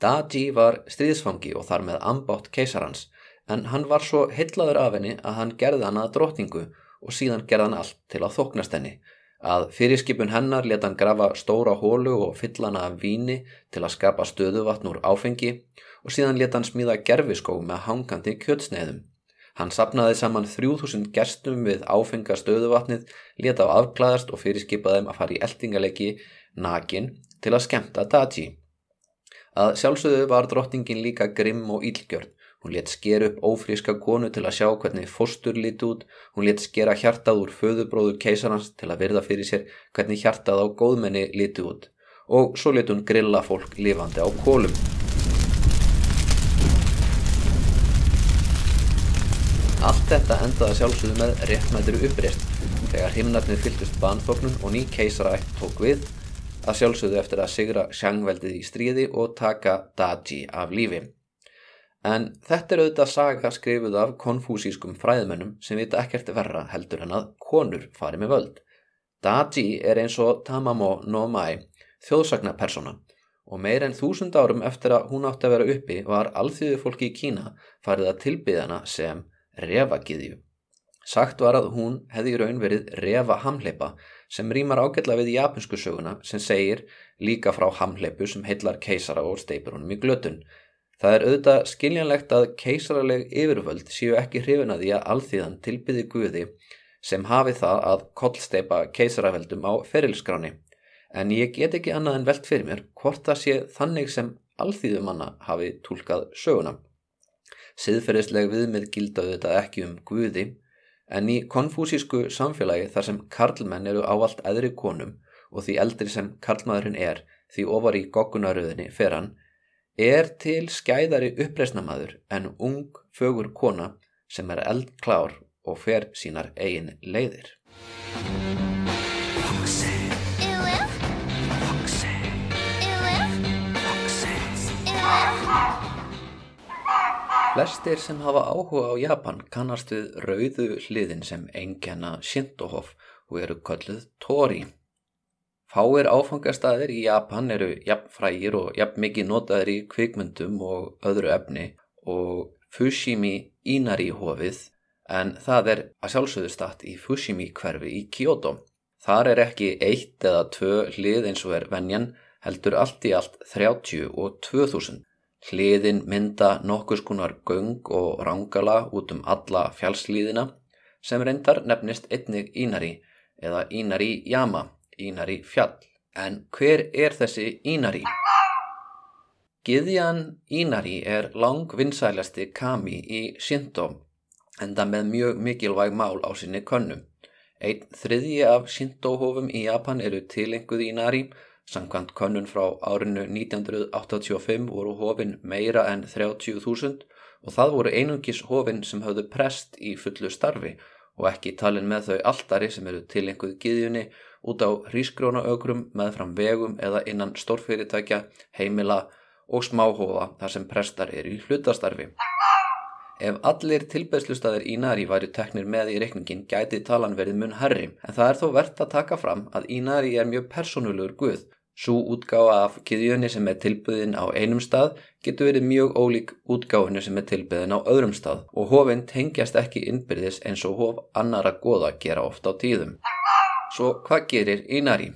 Da-ji var stríðsfangi og þar með ambátt keisarans en hann var svo heitlaður af henni að hann gerði hann að drotningu og síðan gerði hann allt til að þoknast henni Að fyrirskipun hennar leta hann grafa stóra hólu og fyllana af víni til að skapa stöðuvatn úr áfengi og síðan leta hann smíða gerfiskó með hangandi kjötsneiðum. Hann sapnaði saman 3000 gestum við áfenga stöðuvatnið, leta á afklæðast og fyrirskipaði þeim að fara í eldingalegi nakin til að skemta Daji. Að sjálfsögðu var drottningin líka grimm og ílgjörn Hún létt sker upp ófríska konu til að sjá hvernig fóstur líti út, hún létt skera hjartað úr föðubróður keisarans til að virða fyrir sér hvernig hjartað á góðmenni líti út og svo létt hún grilla fólk lifandi á kólum. Allt þetta endaði sjálfsögðu með réttmættiru uppreist þegar himnarnir fylgist banþóknun og ný keisarætt tók við að sjálfsögðu eftir að sigra sjangveldið í stríði og taka Daji af lífi. En þetta er auðvitað saga skrifuð af konfúsískum fræðmennum sem vita ekkert verra heldur en að konur fari með völd. Daji er eins og Tamamo no Mai, þjóðsagnapersona og meir en þúsund árum eftir að hún átti að vera uppi var alþjóðu fólki í Kína farið að tilbyðana sem revagiðju. Sagt var að hún hefði í raun verið reva hamleipa sem rýmar ágætla við japansku söguna sem segir líka frá hamleipu sem heillar keisara og steipur honum í glötun Það er auðvitað skiljanlegt að keisaraleg yfirvöld séu ekki hrifin að því að alþýðan tilbyði Guði sem hafi það að kollsteipa keisaraveldum á ferilskráni en ég get ekki annað en velt fyrir mér hvort það sé þannig sem alþýðumanna hafi tólkað söguna. Siðferðisleg viðmið gildaðu þetta ekki um Guði en í konfúsísku samfélagi þar sem karlmenn eru ávalt eðri konum og því eldri sem karlmaðurinn er því ofar í goggunaröðinni fer hann er til skæðari uppreysnamaður en ung fögur kona sem er eldklár og fer sínar eigin leiðir. Flestir sem hafa áhuga á Japan kannast við rauðu hliðin sem engjana Shintohof og eru kölluð Tori. Fáir áfangastæðir í Japan eru jafn frægir og jafn mikið notaðir í kvikmyndum og öðru efni og Fushimi Inari hofið en það er að sjálfsögðu statt í Fushimi hverfi í Kyoto. Þar er ekki eitt eða tvö hlið eins og er venjan heldur allt í allt 30 og 2000. Hliðin mynda nokkus konar göng og rangala út um alla fjálslíðina sem reyndar nefnist einnig Inari eða Inari Yama Ínari fjall. En hver er þessi Ínari? Githjan Ínari er langvinnsælasti kami í Shinto en það með mjög mikilvæg mál á sinni könnu. Einn þriðji af Shinto-hofum í Japan eru tilenguð Ínari Samkvæmt könnun frá árinu 1985 voru hofin meira en 30.000 og það voru einungis hofin sem höfðu prest í fullu starfi og ekki talin með þau alltari sem eru tilenguð giðjunni út á hrísgrónaögrum með fram vegum eða innan stórfyrirtækja, heimila og smáhófa þar sem prestar eru í hlutastarfi. Ef allir tilbeðslustæðir í Nari væri teknir með í reikningin gæti talan verið mun herri en það er þó verðt að taka fram að í Nari er mjög personulegur guð. Svo útgáfa af kiðjunni sem er tilbyðin á einum stað getur verið mjög ólík útgáfinu sem er tilbyðin á öðrum stað og hofinn tengjast ekki innbyrðis eins og hof annara goða gera ofta á tíðum. Svo hvað gerir Inari?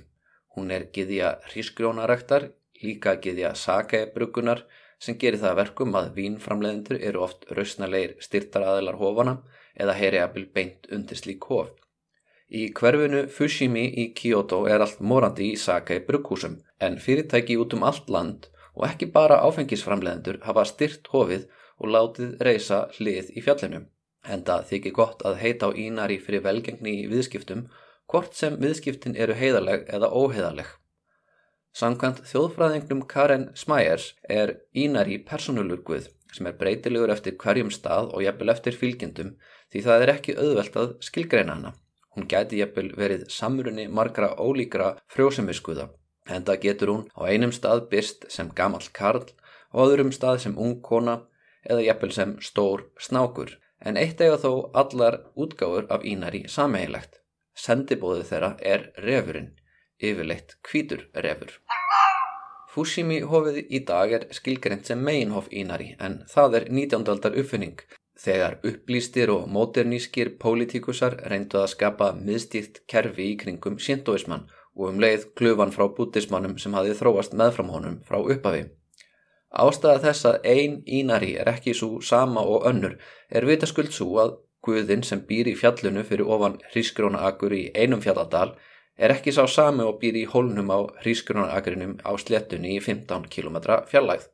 Hún er giðja hrísgrjónaræktar, líka giðja sakaebrugunar sem gerir það verkum að vínframleðendur eru oft rausnalegir styrtaraðilar hofana eða heyri abil beint undir slík hof. Í hverfinu Fushimi í Kyoto er allt morandi í sakaebrugúsum en fyrirtæki út um allt land og ekki bara áfengisframleðendur hafa styrt hofið og látið reysa hlið í fjallinu. Enda þykir gott að heita á Inari fyrir velgengni í viðskiptum hvort sem viðskiptin eru heiðaleg eða óheiðaleg. Samkvæmt þjóðfræðingnum Karen Smyers er Ínari personulur guð sem er breytilegur eftir hverjum stað og jafnvel eftir fylgjendum því það er ekki auðvelt að skilgreina hana. Hún gæti jafnvel verið samrunni margra ólíkra frjósemiskuða en það getur hún á einum stað byrst sem gamall karl og öðrum stað sem ung kona eða jafnvel sem stór snákur en eitt eiga þó allar útgáfur af Ínari sameigilegt. Sendibóðið þeirra er refurinn, yfirleitt kvítur refur. Fushimi hofið í dag er skilgreynd sem meginhof Ínari en það er 19. aldar uppfinning Þegar upplýstir og móternískir pólitíkusar reyndu að skapa miðstýrt kerfi í kringum síntóismann og um leið klufan frá bútismannum sem hafi þróast meðfram honum frá uppafi. Ástæða þess að ein ínari er ekki svo sama og önnur er vitaskuld svo að Guðin sem býr í fjallunu fyrir ofan hrísgrónaakur í einum fjalladal er ekki sá sami og býr í hólnum á hrísgrónaakrinum á slettunni í 15 km fjallægð.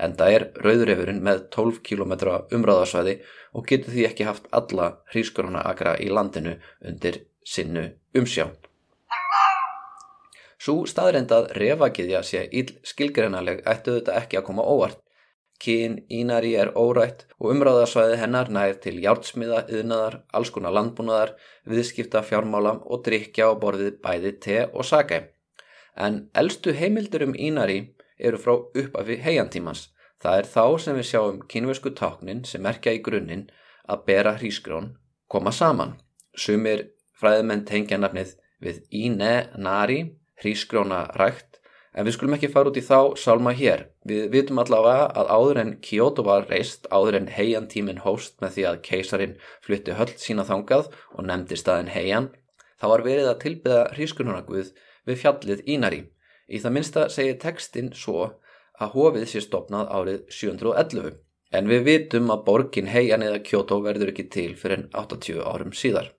Enda er rauðurefurinn með 12 km umráðarsvæði og getur því ekki haft alla hrísgrónaakra í landinu undir sinnu umsjá. Svo staðrendað refagiðja sé íll skilgreinaleg ættu þetta ekki að koma óvart. Kín Ínari er órætt og umráðarsvæði hennar nær til hjártsmiða, yðnaðar, alls konar landbúnaðar, viðskipta, fjármála og drikja á borðið bæði te og sake. En eldstu heimildur um Ínari eru frá uppafi heiantímans. Það er þá sem við sjáum kynversku táknin sem merkja í grunninn að bera hrísgrón koma saman. Sumir fræðimenn tengja nafnið við Íne Nari, hrísgróna rækt En við skulum ekki fara út í þá sálma hér. Við vitum allavega að áður en Kyoto var reist, áður en heian tímin hóst með því að keisarin flytti höll sína þangað og nefndi staðin heian, þá var verið að tilbyða hrískununarguð við fjallið Ínari. Í það minsta segir textin svo að hofið sé stopnað árið 711. En við vitum að borgin heian eða Kyoto verður ekki til fyrir en 80 árum síðar.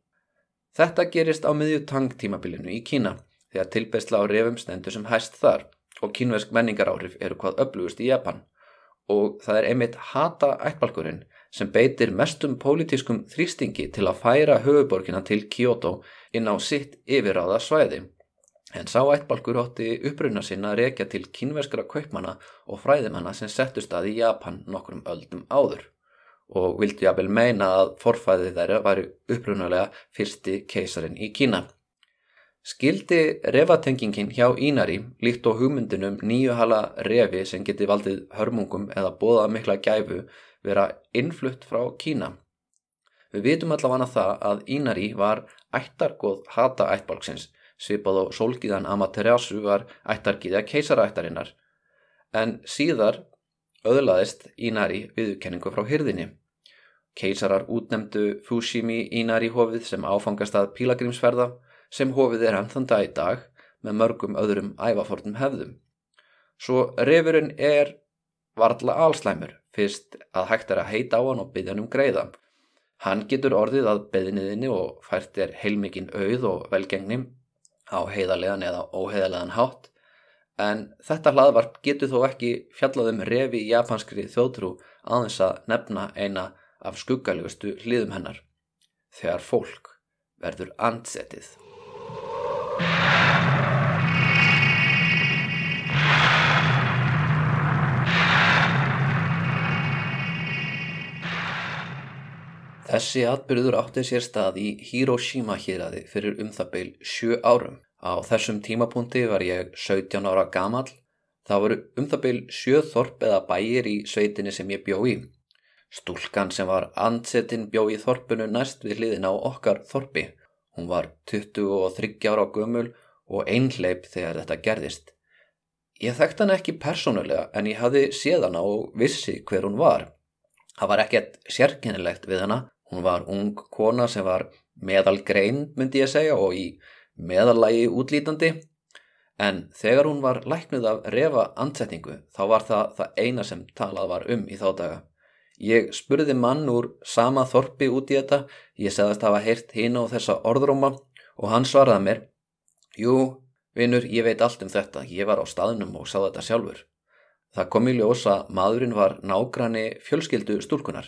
Þetta gerist á miðju tangtímabilinu í Kína þegar tilbæsla á refum stendur sem hæst þar og kínversk menningaráhrif eru hvað öflugust í Japan og það er einmitt hata ættbalkurinn sem beitir mestum pólitískum þrýstingi til að færa höfuborgina til Kyoto inn á sitt yfirráða svæði. En sá ættbalkur hótti uppruna sinna að rekja til kínverskra kaupmanna og fræðimanna sem settu stað í Japan nokkrum öldum áður og vildi jafnvel meina að forfæði þeirra væri upprunalega fyrsti keisarin í Kína. Skildi refatengingin hjá Ínari líkt á hugmyndunum nýjuhala refi sem geti valdið hörmungum eða bóða mikla gæfu vera innflutt frá Kína. Við vitum allavega það að Ínari var ættargoð hata ættbalksins, svipað og sólgiðan Amaterasu var ættargiðja keisarættarinnar, en síðar öðlaðist Ínari viðkenningu frá hyrðinni. Keisarar útnemdu Fushimi Ínari hofið sem áfangast að pílagrimsferða sem hofið er hann þann dag í dag með mörgum öðrum ævafornum hefðum. Svo refurinn er varðla alslæmur fyrst að hægt er að heita á hann og byggja hann um greiða. Hann getur orðið að beðniðinni og fært er heilmikinn auð og velgengni á heiðarlegan eða óheiðarlegan hátt en þetta hlaðvarp getur þó ekki fjallaðum refi í japanskri þjóðtrú aðeins að nefna eina af skuggalegustu hlýðum hennar þegar fólk verður andsetið. Þessi atbyrður átti sér stað í Hiroshima hýraði fyrir um það beil sjö árum. Á þessum tímapunkti var ég 17 ára gamal. Það voru um það beil sjö þorp eða bæir í sveitinni sem ég bjó í. Stúlkan sem var ansettinn bjó í þorpunu næst við hliðin á okkar þorpi. Hún var 23 ára gömul og einhleip þegar þetta gerðist. Ég þekkt hann ekki persónulega en ég hafði séð hana og vissi hver hún var. Það var ekkert sérkennilegt við hana. Hún var ung kona sem var meðal grein myndi ég segja og í meðallægi útlítandi. En þegar hún var læknuð af refa ansetningu þá var það það eina sem talað var um í þá daga. Ég spurði mann úr sama þorpi út í þetta, ég segðast hafa heyrt hín á þessa orðróma og hann svaraði mér Jú, vinnur, ég veit allt um þetta, ég var á staðnum og sá þetta sjálfur. Það kom í ljósa maðurinn var nágranni fjölskyldu stúlkunar.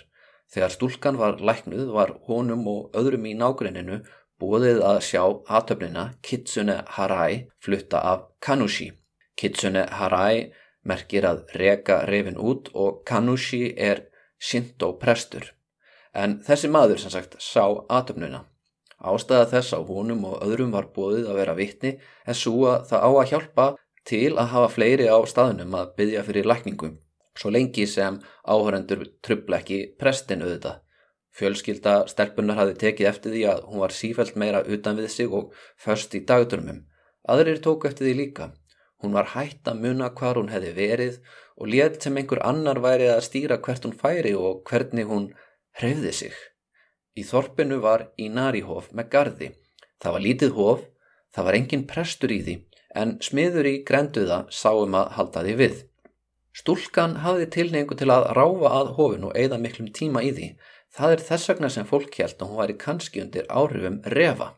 Þegar stúlkan var læknuð var honum og öðrum í nágranninu búið að sjá aðtöfnina Kitsune Harai flutta af Kanushi. Kitsune Harai merkir að reka reyfin út og Kanushi er Shinto prestur. En þessi maður sem sagt sá atöfnuna. Ástæða þess að honum og öðrum var bóðið að vera vittni en svo að það á að hjálpa til að hafa fleiri á staðunum að byggja fyrir lækningum. Svo lengi sem áhörendur trubla ekki prestin auðvitað. Fjölskylda stelpunar hafi tekið eftir því að hún var sífælt meira utan við sig og först í dagdurumum. Aðrir tóku eftir því líka. Hún var hætt að muna hvar hún hefði verið og létt sem einhver annar væri að stýra hvert hún færi og hvernig hún hreyfði sig. Í þorpinu var Inarihof með gardi. Það var lítið hof, það var engin prestur í því, en smiður í grenduða sáum að halda því við. Stúlkan hafði tilneingu til að ráfa að hofinu og eigða miklum tíma í því. Það er þess vegna sem fólk held að hún væri kannski undir áhrifum refa.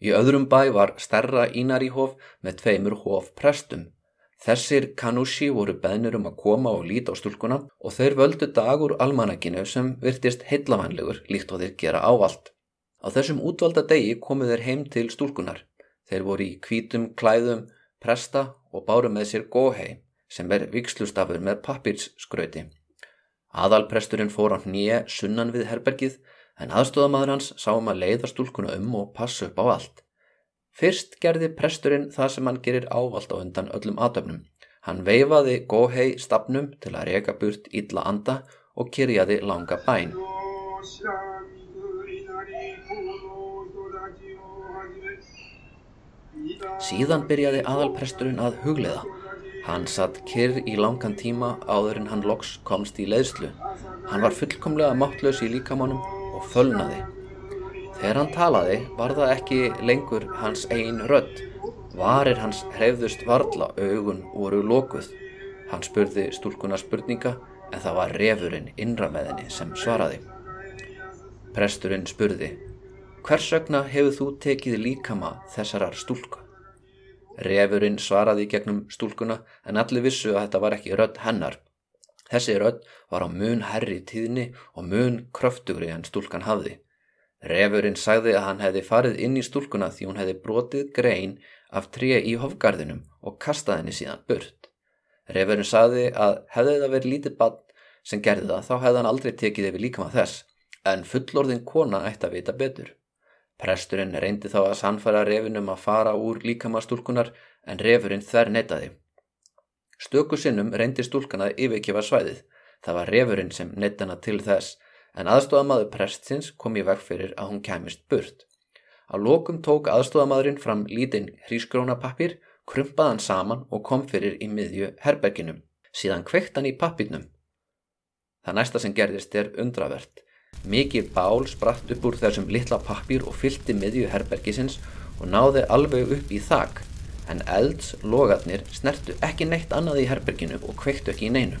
Í öðrum bæ var stærra Inarihof með tveimur hofprestum. Þessir Kanushi voru beðnir um að koma og líta á stúlkuna og þeir völdu dagur almanakinu sem virtist heillavænlegur líkt og þeir gera ávalt. Á þessum útvalda degi komu þeir heim til stúlkunar. Þeir voru í kvítum klæðum, presta og báru með sér góhei sem er vikslustafur með pappirsskröti. Aðalpresturinn fór á hnýje sunnan við herbergið en aðstofamadur hans sá um að leiða stúlkuna um og passa upp á allt. Fyrst gerði presturinn það sem hann gerir ávalt á undan öllum aðtöfnum. Hann veifaði góhei stafnum til að reyka burt illa anda og kyrjaði langa bæn. Síðan byrjaði aðalpresturinn að hugleiða. Hann satt kyrr í langan tíma áður en hann loks komst í leiðslu. Hann var fullkomlega máttlaus í líkamannum og fölnaði. Þegar hann talaði var það ekki lengur hans einn rödd. Varir hans hreyfðust varla, augun voru lókuð. Hann spurði stúlkuna spurninga en það var refurinn innra með henni sem svaraði. Presturinn spurði, hvers vegna hefur þú tekið líkama þessarar stúlku? Refurinn svaraði gegnum stúlkuna en allir vissu að þetta var ekki rödd hennar. Þessi rödd var á mun herri tíðni og mun kröftugri en stúlkan hafði. Refurinn sagði að hann hefði farið inn í stúlkuna því hún hefði brotið grein af tré í hofgarðinum og kastað henni síðan burt. Refurinn sagði að hefði það verið lítið bann sem gerði það þá hefði hann aldrei tekið yfir líkama þess, en fullorðin kona ætti að vita betur. Presturinn reyndi þá að sannfæra refinum að fara úr líkama stúlkunar en refurinn þær neytaði. Stöku sinnum reyndi stúlkana yfirkifa svæðið. Það var refurinn sem neytana til þess en aðstofamaður prestsins kom í veg fyrir að hún kemist burt. Á lokum tók aðstofamadurinn fram lítinn hrískrónapappir, krumpaðan saman og kom fyrir í miðju herberginum. Síðan kveikt hann í pappirnum. Það næsta sem gerðist er undravert. Mikið bál spratt upp úr þessum litla pappir og fylgti miðju herbergisins og náði alveg upp í þak, en elds logarnir snertu ekki neitt annað í herberginu og kveiktu ekki í neinu.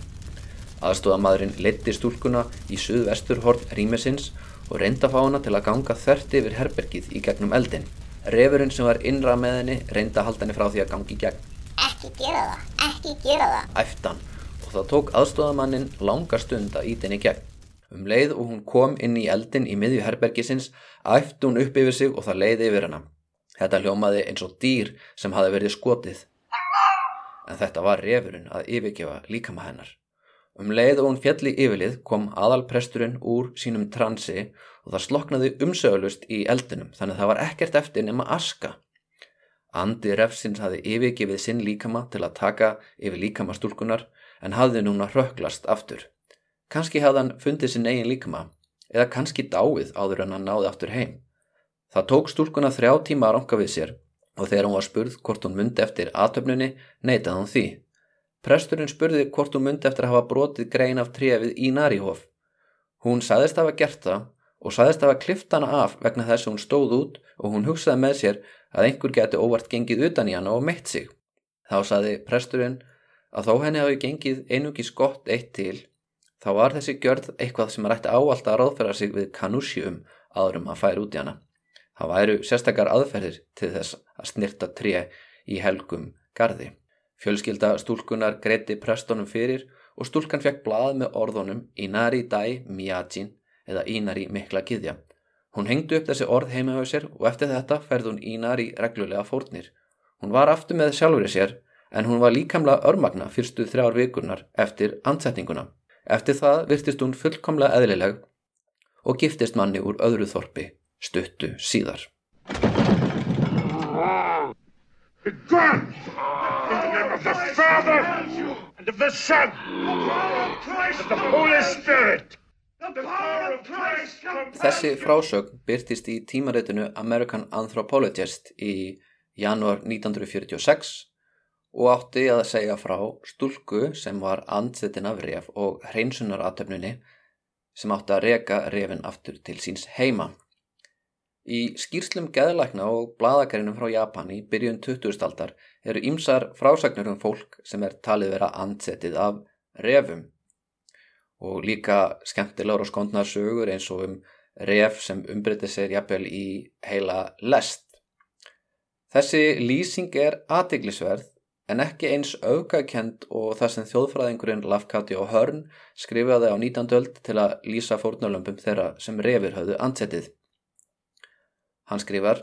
Aðstóðamadurinn leti stúlkuna í suðvesturhort rýmisins og reynda fá hana til að ganga þert yfir herbergið í gegnum eldin. Refurinn sem var innra með henni reynda halda henni frá því að gangi í gegn. Ekki gera það, ekki gera það. Æftan og það tók aðstóðamannin langa stund að íta henni gegn. Um leið og hún kom inn í eldin í miðju herbergisins æfti hún upp yfir sig og það leiði yfir hana. Þetta hljómaði eins og dýr sem hafi verið skotið. En þetta var refurinn að yfirgefa líkama hennar. Um leið og hún fjalli yfirlið kom aðalpresturinn úr sínum transi og það sloknaði umsögulust í eldinum þannig að það var ekkert eftir nema aska. Andi refsins hafi yfirgefið sinn líkama til að taka yfir líkama stúlkunar en hafði núna röklast aftur. Kanski hafði hann fundið sinn eigin líkama eða kannski dáið áður en hann náði aftur heim. Það tók stúlkuna þrjá tíma að ranka við sér og þegar hún var spurð hvort hún myndi eftir aðtöfnunni neytaði hún því. Presturinn spurði hvort hún myndi eftir að hafa brotið grein af trefið í Narihof. Hún saðist að hafa gert það og saðist að hafa klift hana af vegna þess að hún stóð út og hún hugsaði með sér að einhver geti óvart gengið utan í hana og meitt sig. Þá saði presturinn að þó henni hafi gengið einungi skott eitt til, þá var þessi gjörð eitthvað sem rætti áallt að ráðferða sig við kanúsjum aðrum að færa út í hana. Það væru sérstakar aðferðir til þess að snirta tre í helgum gardi. Fjölskylda stúlkunar greiti prestónum fyrir og stúlkan fekk blað með orðunum Inari Dai Miyajin eða Inari Mikla Gidja. Hún hengdu upp þessi orð heima á sér og eftir þetta ferði hún Inari reglulega fórnir. Hún var aftur með sjálfur í sér en hún var líkamlega örmagna fyrstu þrjár vikurnar eftir ansetninguna. Eftir það virtist hún fullkomlega eðlileg og giftist manni úr öðru þorpi stuttu síðar. Þessi frásögn byrtist í tímaritinu American Anthropologist í janúar 1946 og átti að segja frá stúlku sem var andsetin af ref og hreinsunaratöfnunni sem átti að reka refin aftur til síns heima. Í skýrslum geðlækna og bladagarinnum frá Japan í byrjun 20. aldar eru ýmsar frásagnur um fólk sem er talið vera andsetið af refum og líka skemmtilegur og skondnar sögur eins og um ref sem umbreytið sér jafnvel í heila lest. Þessi lýsing er aðteglisverð en ekki eins aukakend og það sem þjóðfræðingurinn Lafkati og Hörn skrifaði á 19. öld til að lýsa fórnulömpum þeirra sem refir höfðu ansettið. Hann skrifar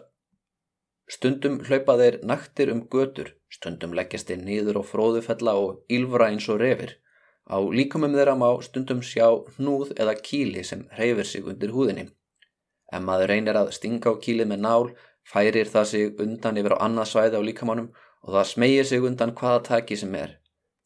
Stundum hlaupa þeir naktir um götur, stundum leggjast þeir nýður og fróðufella og ylvra eins og refir. Á líkumum þeirra má stundum sjá hnúð eða kíli sem hreyfir sig undir húðinni. Ef maður reynir að stinga á kílið með nál, færir það sig undan yfir á annað svæði á líkamannum og það smegir sig undan hvaða taki sem er.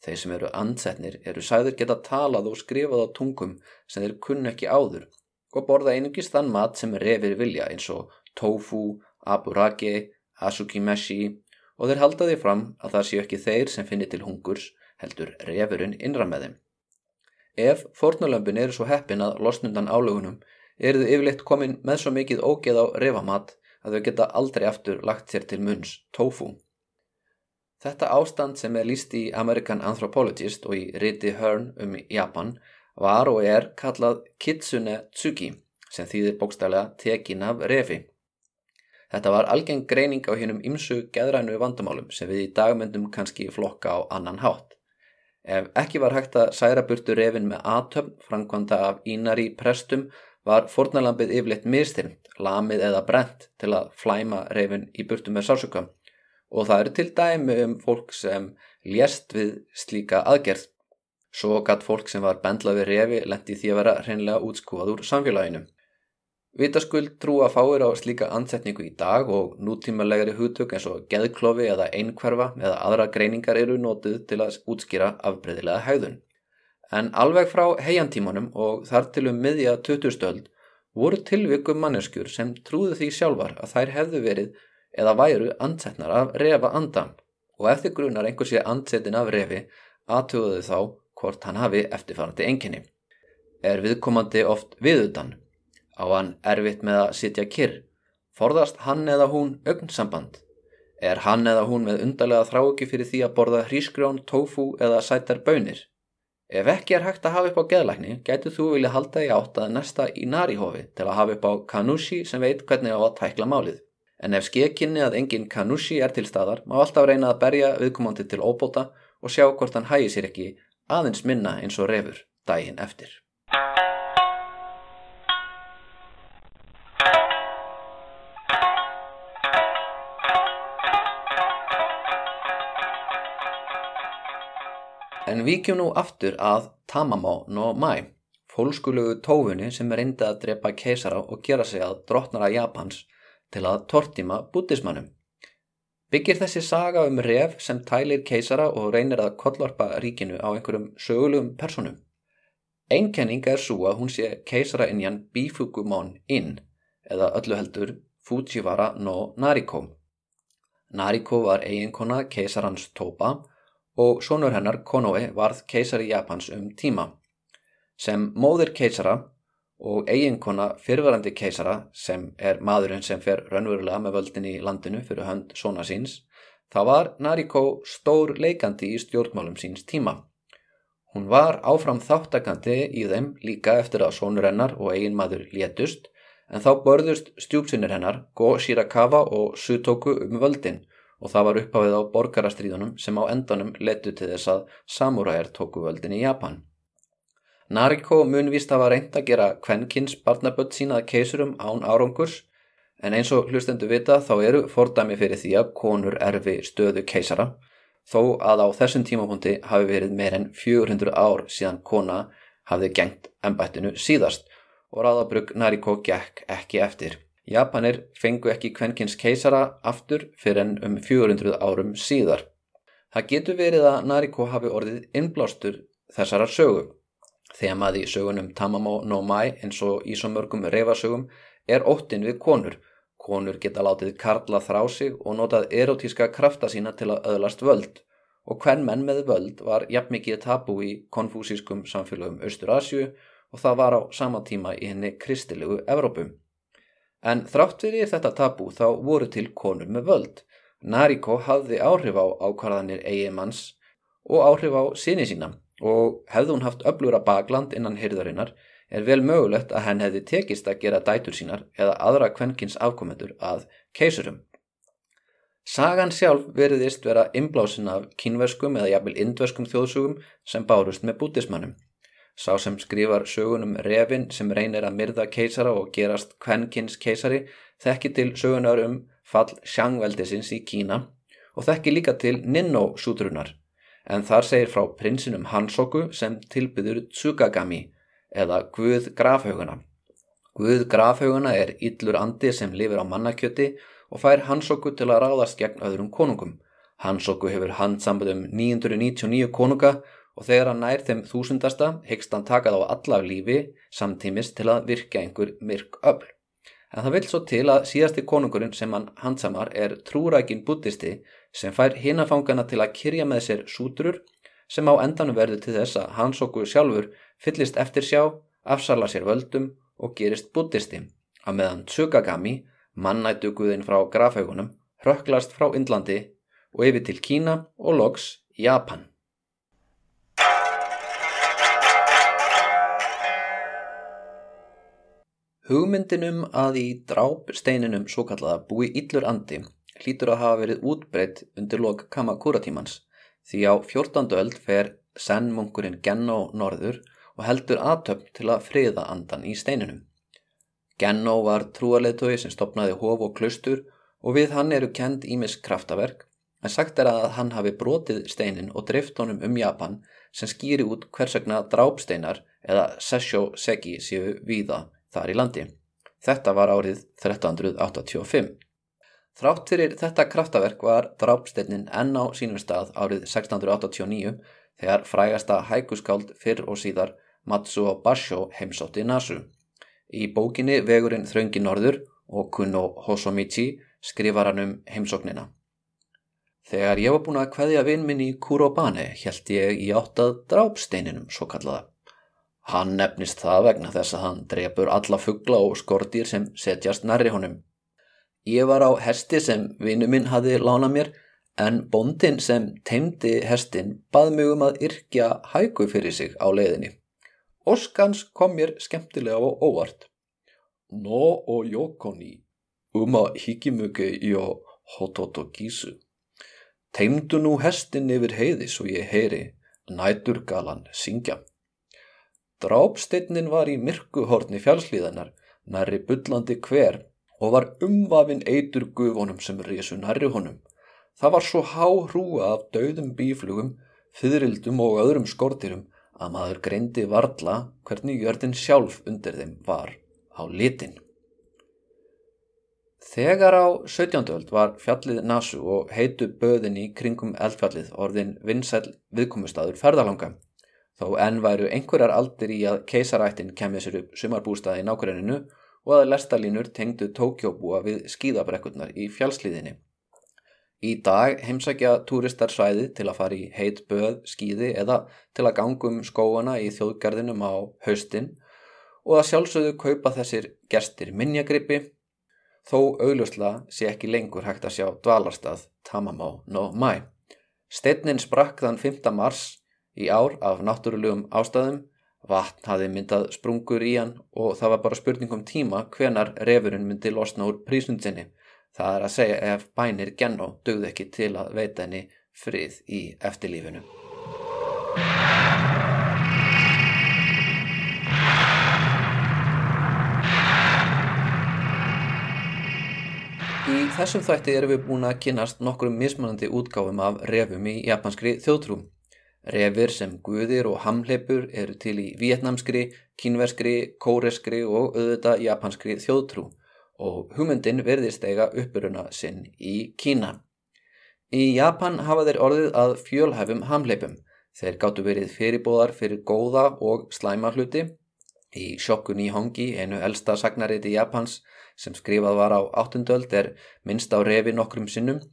Þeir sem eru ansetnir eru sæður geta talað og skrifað á tungum sem þeir kunn ekki áður og borða einungist þann mat sem refir vilja eins og tofu, aburage, asukimeshi og þeir halda því fram að það séu ekki þeir sem finnir til hungurs heldur refurinn innra með þeim. Ef fornulömpin eru svo heppin að losnundan álögunum eru þau yfirleitt komin með svo mikið ógeð á refamat að þau geta aldrei aftur lagt sér til munns tofu. Þetta ástand sem er líst í American Anthropologist og í Riti Hearn um Japan var og er kallað Kitsune Tsuki sem þýðir bókstælega tekin af refi. Þetta var algeng greining á hennum ymsu geðrænu vandamálum sem við í dagmyndum kannski flokka á annan hátt. Ef ekki var hægt að særa burtu refin með atöfn framkvæmda af ínari prestum var fornalambið yfirleitt mistyrnt, lamið eða brent til að flæma refin í burtu með sársöka og það eru til dæmi um fólk sem lést við slíka aðgerð. Svo gatt fólk sem var bendlað við refi lendi því að vera hreinlega útskúað úr samfélaginu. Vitaskuld trúa fáir á slíka ansetningu í dag og nútímalegri hugtök eins og geðklofi eða einkverfa eða aðra greiningar eru nótið til að útskýra afbreyðilega hægðun. En alveg frá heiantímanum og þar til um miðja 20 stöld voru tilvikum manneskjur sem trúðu því sjálfar að þær hefðu verið eða væru ansetnar af refa andam og eftir grunar einhver sé ansetin af refi aðtöðuðu þá hvort hann hafi eftirfarandi enginni. Er viðkomandi oft viðutan Á hann erfitt með að sitja kyrr? Forðast hann eða hún augnsamband? Er hann eða hún með undarlega þráki fyrir því að borða hrísgrjón, tofu eða sætar bönir? Ef ekki er hægt að hafa upp á geðlækni, gætu þú vilja halda í átt að næsta í narihofi til að hafa upp á kanushi sem veit hvernig á að tækla málið. En ef skekinni að engin kanushi er til staðar, má alltaf reyna að berja viðkomandi til óbóta og sjá hvort hann hægir sér ekki aðeins minna eins og refur daginn eftir. En vikjum nú aftur að Tamamo no Mai, fólkskulegu tófunni sem reyndi að drepa keisara og gera sig að drottnara Japans til að tortíma bútismannum. Byggir þessi saga um ref sem tælir keisara og reynir að kollvarpa ríkinu á einhverjum sögulegum personum. Einkenning er svo að hún sé keisara innjan Bifugumon inn eða öllu heldur Fujiwara no Nariko. Nariko var eiginkona keisarans Toba og sonur hennar Konoe varð keisari Japans um tíma. Sem móðir keisara og eiginkona fyrverandi keisara sem er maðurinn sem fer raunverulega með völdin í landinu fyrir hönd sona síns, þá var Nariko stór leikandi í stjórnmálum síns tíma. Hún var áfram þáttakandi í þeim líka eftir að sonur hennar og eigin maður létust en þá börðust stjúpsinnir hennar Go Shirakawa og Sutoku um völdin og það var upphafið á borgarastríðunum sem á endanum letu til þess að samúræðir tóku völdin í Japan. Nariko mun vist hafa reynd að gera kvenkins barnaböld sínað keisurum án árangurs en eins og hlustendu vita þá eru fordæmi fyrir því að konur erfi stöðu keisara þó að á þessum tímapunkti hafi verið meir en 400 ár síðan kona hafði gengt ennbættinu síðast og ráðabrug Nariko gekk ekki eftir. Japanir fengu ekki kvenkins keisara aftur fyrir enn um 400 árum síðar. Það getur verið að Nariko hafi orðið innblástur þessarar sögu. Þemað í sögunum Tamamo no Mai eins og í svo mörgum reyfasögum er óttin við konur. Konur geta látið karla þrá sig og notað erotíska krafta sína til að öðlast völd og hvern menn með völd var jafn mikið tabú í konfúsískum samfélagum Östur-Asju og það var á sama tíma í henni kristilegu Evrópu. En þrátt fyrir þetta tabú þá voru til konur með völd. Nariko hafði áhrif á ákvarðanir eigimanns og áhrif á sinni sína og hefði hún haft öflura bakland innan hyrðarinnar er vel mögulegt að henn hefði tekist að gera dætur sínar eða aðra kvenkins afkomendur að keisurum. Sagan sjálf veriðist vera inblásin af kínverskum eða jafnvel indverskum þjóðsugum sem bárust með bútismannum. Sá sem skrifar sögunum Revin sem reynir að myrða keisara og gerast kvenkins keisari þekki til sögunar um fall sjangveldisins í Kína og þekki líka til Ninno sútrunar en þar segir frá prinsinum Hansoku sem tilbyður Tsugagami eða Guð grafhauguna. Guð grafhauguna er yllur andi sem lifir á mannakjöti og fær Hansoku til að ráðast gegn öðrum konungum. Hansoku hefur handsamband um 999 konunga og þegar hann nær þeim þúsundasta hegst hann takað á alla lífi samtímis til að virka einhver myrk öll. En það vil svo til að síðasti konungurinn sem hann handsamar er trúrækin buddhisti sem fær hinafangana til að kyrja með sér sútrur sem á endanum verður til þess að Hansoku sjálfur fyllist eftir sjá, afsala sér völdum og gerist buddhisti að meðan Tsugagami, mannættuguðin frá grafhaugunum, hrökklast frá Indlandi og yfir til Kína og loks Japan. Hugmyndinum að í drápsteininum svo kallaða búi yllur andi hlýtur að hafa verið útbreytt undir lok Kamakura tímans því á 14. öld fer Zen-munkurinn Genno norður og heldur aðtöfn til að friða andan í steininum. Genno var trúarleitói sem stopnaði hof og klustur og við hann eru kend ímis kraftaverk en sagt er að hann hafi brotið steinin og drift honum um Japan sem skýri út hversegna drápsteinar eða Sessho Segi séu víða þar í landi. Þetta var árið 1385. Þrátt fyrir þetta kraftaverk var drápsteinin enn á sínum stað árið 1689 þegar frægasta hækuskáld fyrr og síðar Matsuo Basho heimsótti Nasu. Í bókinni Vegurinn þröngi norður og Kuno Hosomichi skrifar hann um heimsóknina. Þegar ég var búin að hvaðja vinn minn í Kurobane held ég í áttað drápsteininum svo kallaða. Hann nefnist það vegna þess að hann drefur alla fuggla og skortýr sem setjast nærri honum. Ég var á hesti sem vinnu minn hafi lánað mér en bondin sem teimdi hestin bað mjög um að yrkja hægu fyrir sig á leiðinni. Óskans kom mér skemmtilega á óvart. No o yokoni, uma hikimuke yo hototo gisu. Teimdu nú hestin yfir heiði svo ég heyri næturgalan syngja. Drápsteinnin var í myrkuhorni fjálslíðanar, nærri byllandi hver og var umvafin eitur gufonum sem risu nærri honum. Það var svo há hrúa af dauðum bíflugum, fyririldum og öðrum skortirum að maður greindi varla hvernig jörðin sjálf undir þeim var á litin. Þegar á 17. öld var fjallið Nasu og heitu böðin í kringum eldfjallið orðin vinsæl viðkomustadur ferðalanga, þó enn væru einhverjar aldir í að keisarættin kemið sér upp sumarbústaði í nákvæminu og að lestalínur tengdu Tókjóbúa við skíðabrekkurnar í fjallslíðinni. Í dag heimsækja túristar svæði til að fara í heit böð, skýði eða til að gangum skóana í þjóðgarðinum á haustin og að sjálfsögðu kaupa þessir gestir minnjagrippi þó augljósla sé ekki lengur hægt að sjá dvalarstað Tamamá no Mai. Steinnin sprakk þann 5. mars í ár af náttúrulegum ástæðum, vatn hafi myndað sprungur í hann og það var bara spurning um tíma hvenar refurinn myndi losna úr prísundinni Það er að segja ef bænir Genno dögð ekki til að veita henni frið í eftirlífinu. Í þessum þætti erum við búin að kynast nokkrum mismunandi útgáfum af refum í japanskri þjóðtrú. Refir sem guðir og hamleipur eru til í vietnamskri, kínverskri, kóreskri og auðvita japanskri þjóðtrú og hugmyndin verðist eiga uppuruna sinn í Kína. Í Japan hafa þeir orðið að fjölhæfum hamleipum. Þeir gáttu verið fyrirbóðar fyrir góða og slæma hluti. Í Shokun í Hongi, einu elsta sagnariti Japans sem skrifað var á áttundöld er minnst á revi nokkrum sinnum.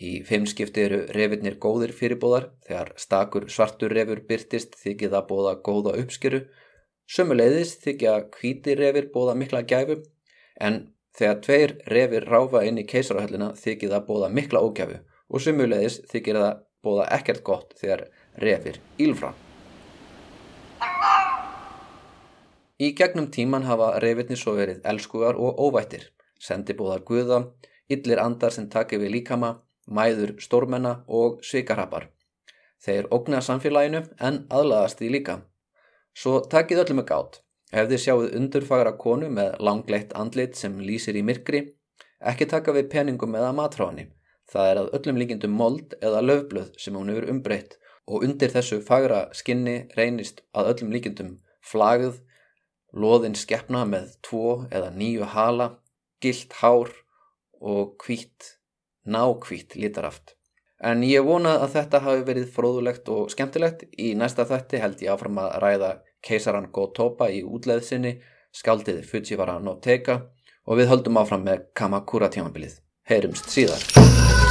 Í fimmskipti eru revirnir góðir fyrirbóðar þegar stakur svartur revur byrtist þykið að bóða góða uppskeru. Sömuleiðis þykja hvíti refir bóða mikla gæfu. En þegar tveir refir ráfa inn í keisarahöllina þykir það bóða mikla ógæfu. Og sömuleiðis þykir það bóða ekkert gott þegar refir ílfra. Í gegnum tíman hafa refirni svo verið elskugar og óvættir, sendibóðar guða, illir andar sem taki við líkama, mæður stórmenna og svikarhapar. Þeir ógna samfélaginu en aðlaðast því líka. Svo takið öllum með gátt. Ef þið sjáuð undurfagra konu með langleitt andlit sem lýsir í myrkri, ekki taka við peningum eða matráðni. Það er að öllum líkindum mold eða löfblöð sem hún hefur umbreytt og undir þessu fagra skinni reynist að öllum líkindum flagð, loðin skeppna með tvo eða nýju hala, gilt hár og hvít, nákvít lítaraft. En ég vona að þetta hafi verið fróðulegt og skemmtilegt. Í næsta þætti held ég áfram að ræða keisaran Gotoba í útleðsinni, skaldið Fujiwara no Teka og við höldum áfram með Kamakura tjámabilið. Heyrumst síðar.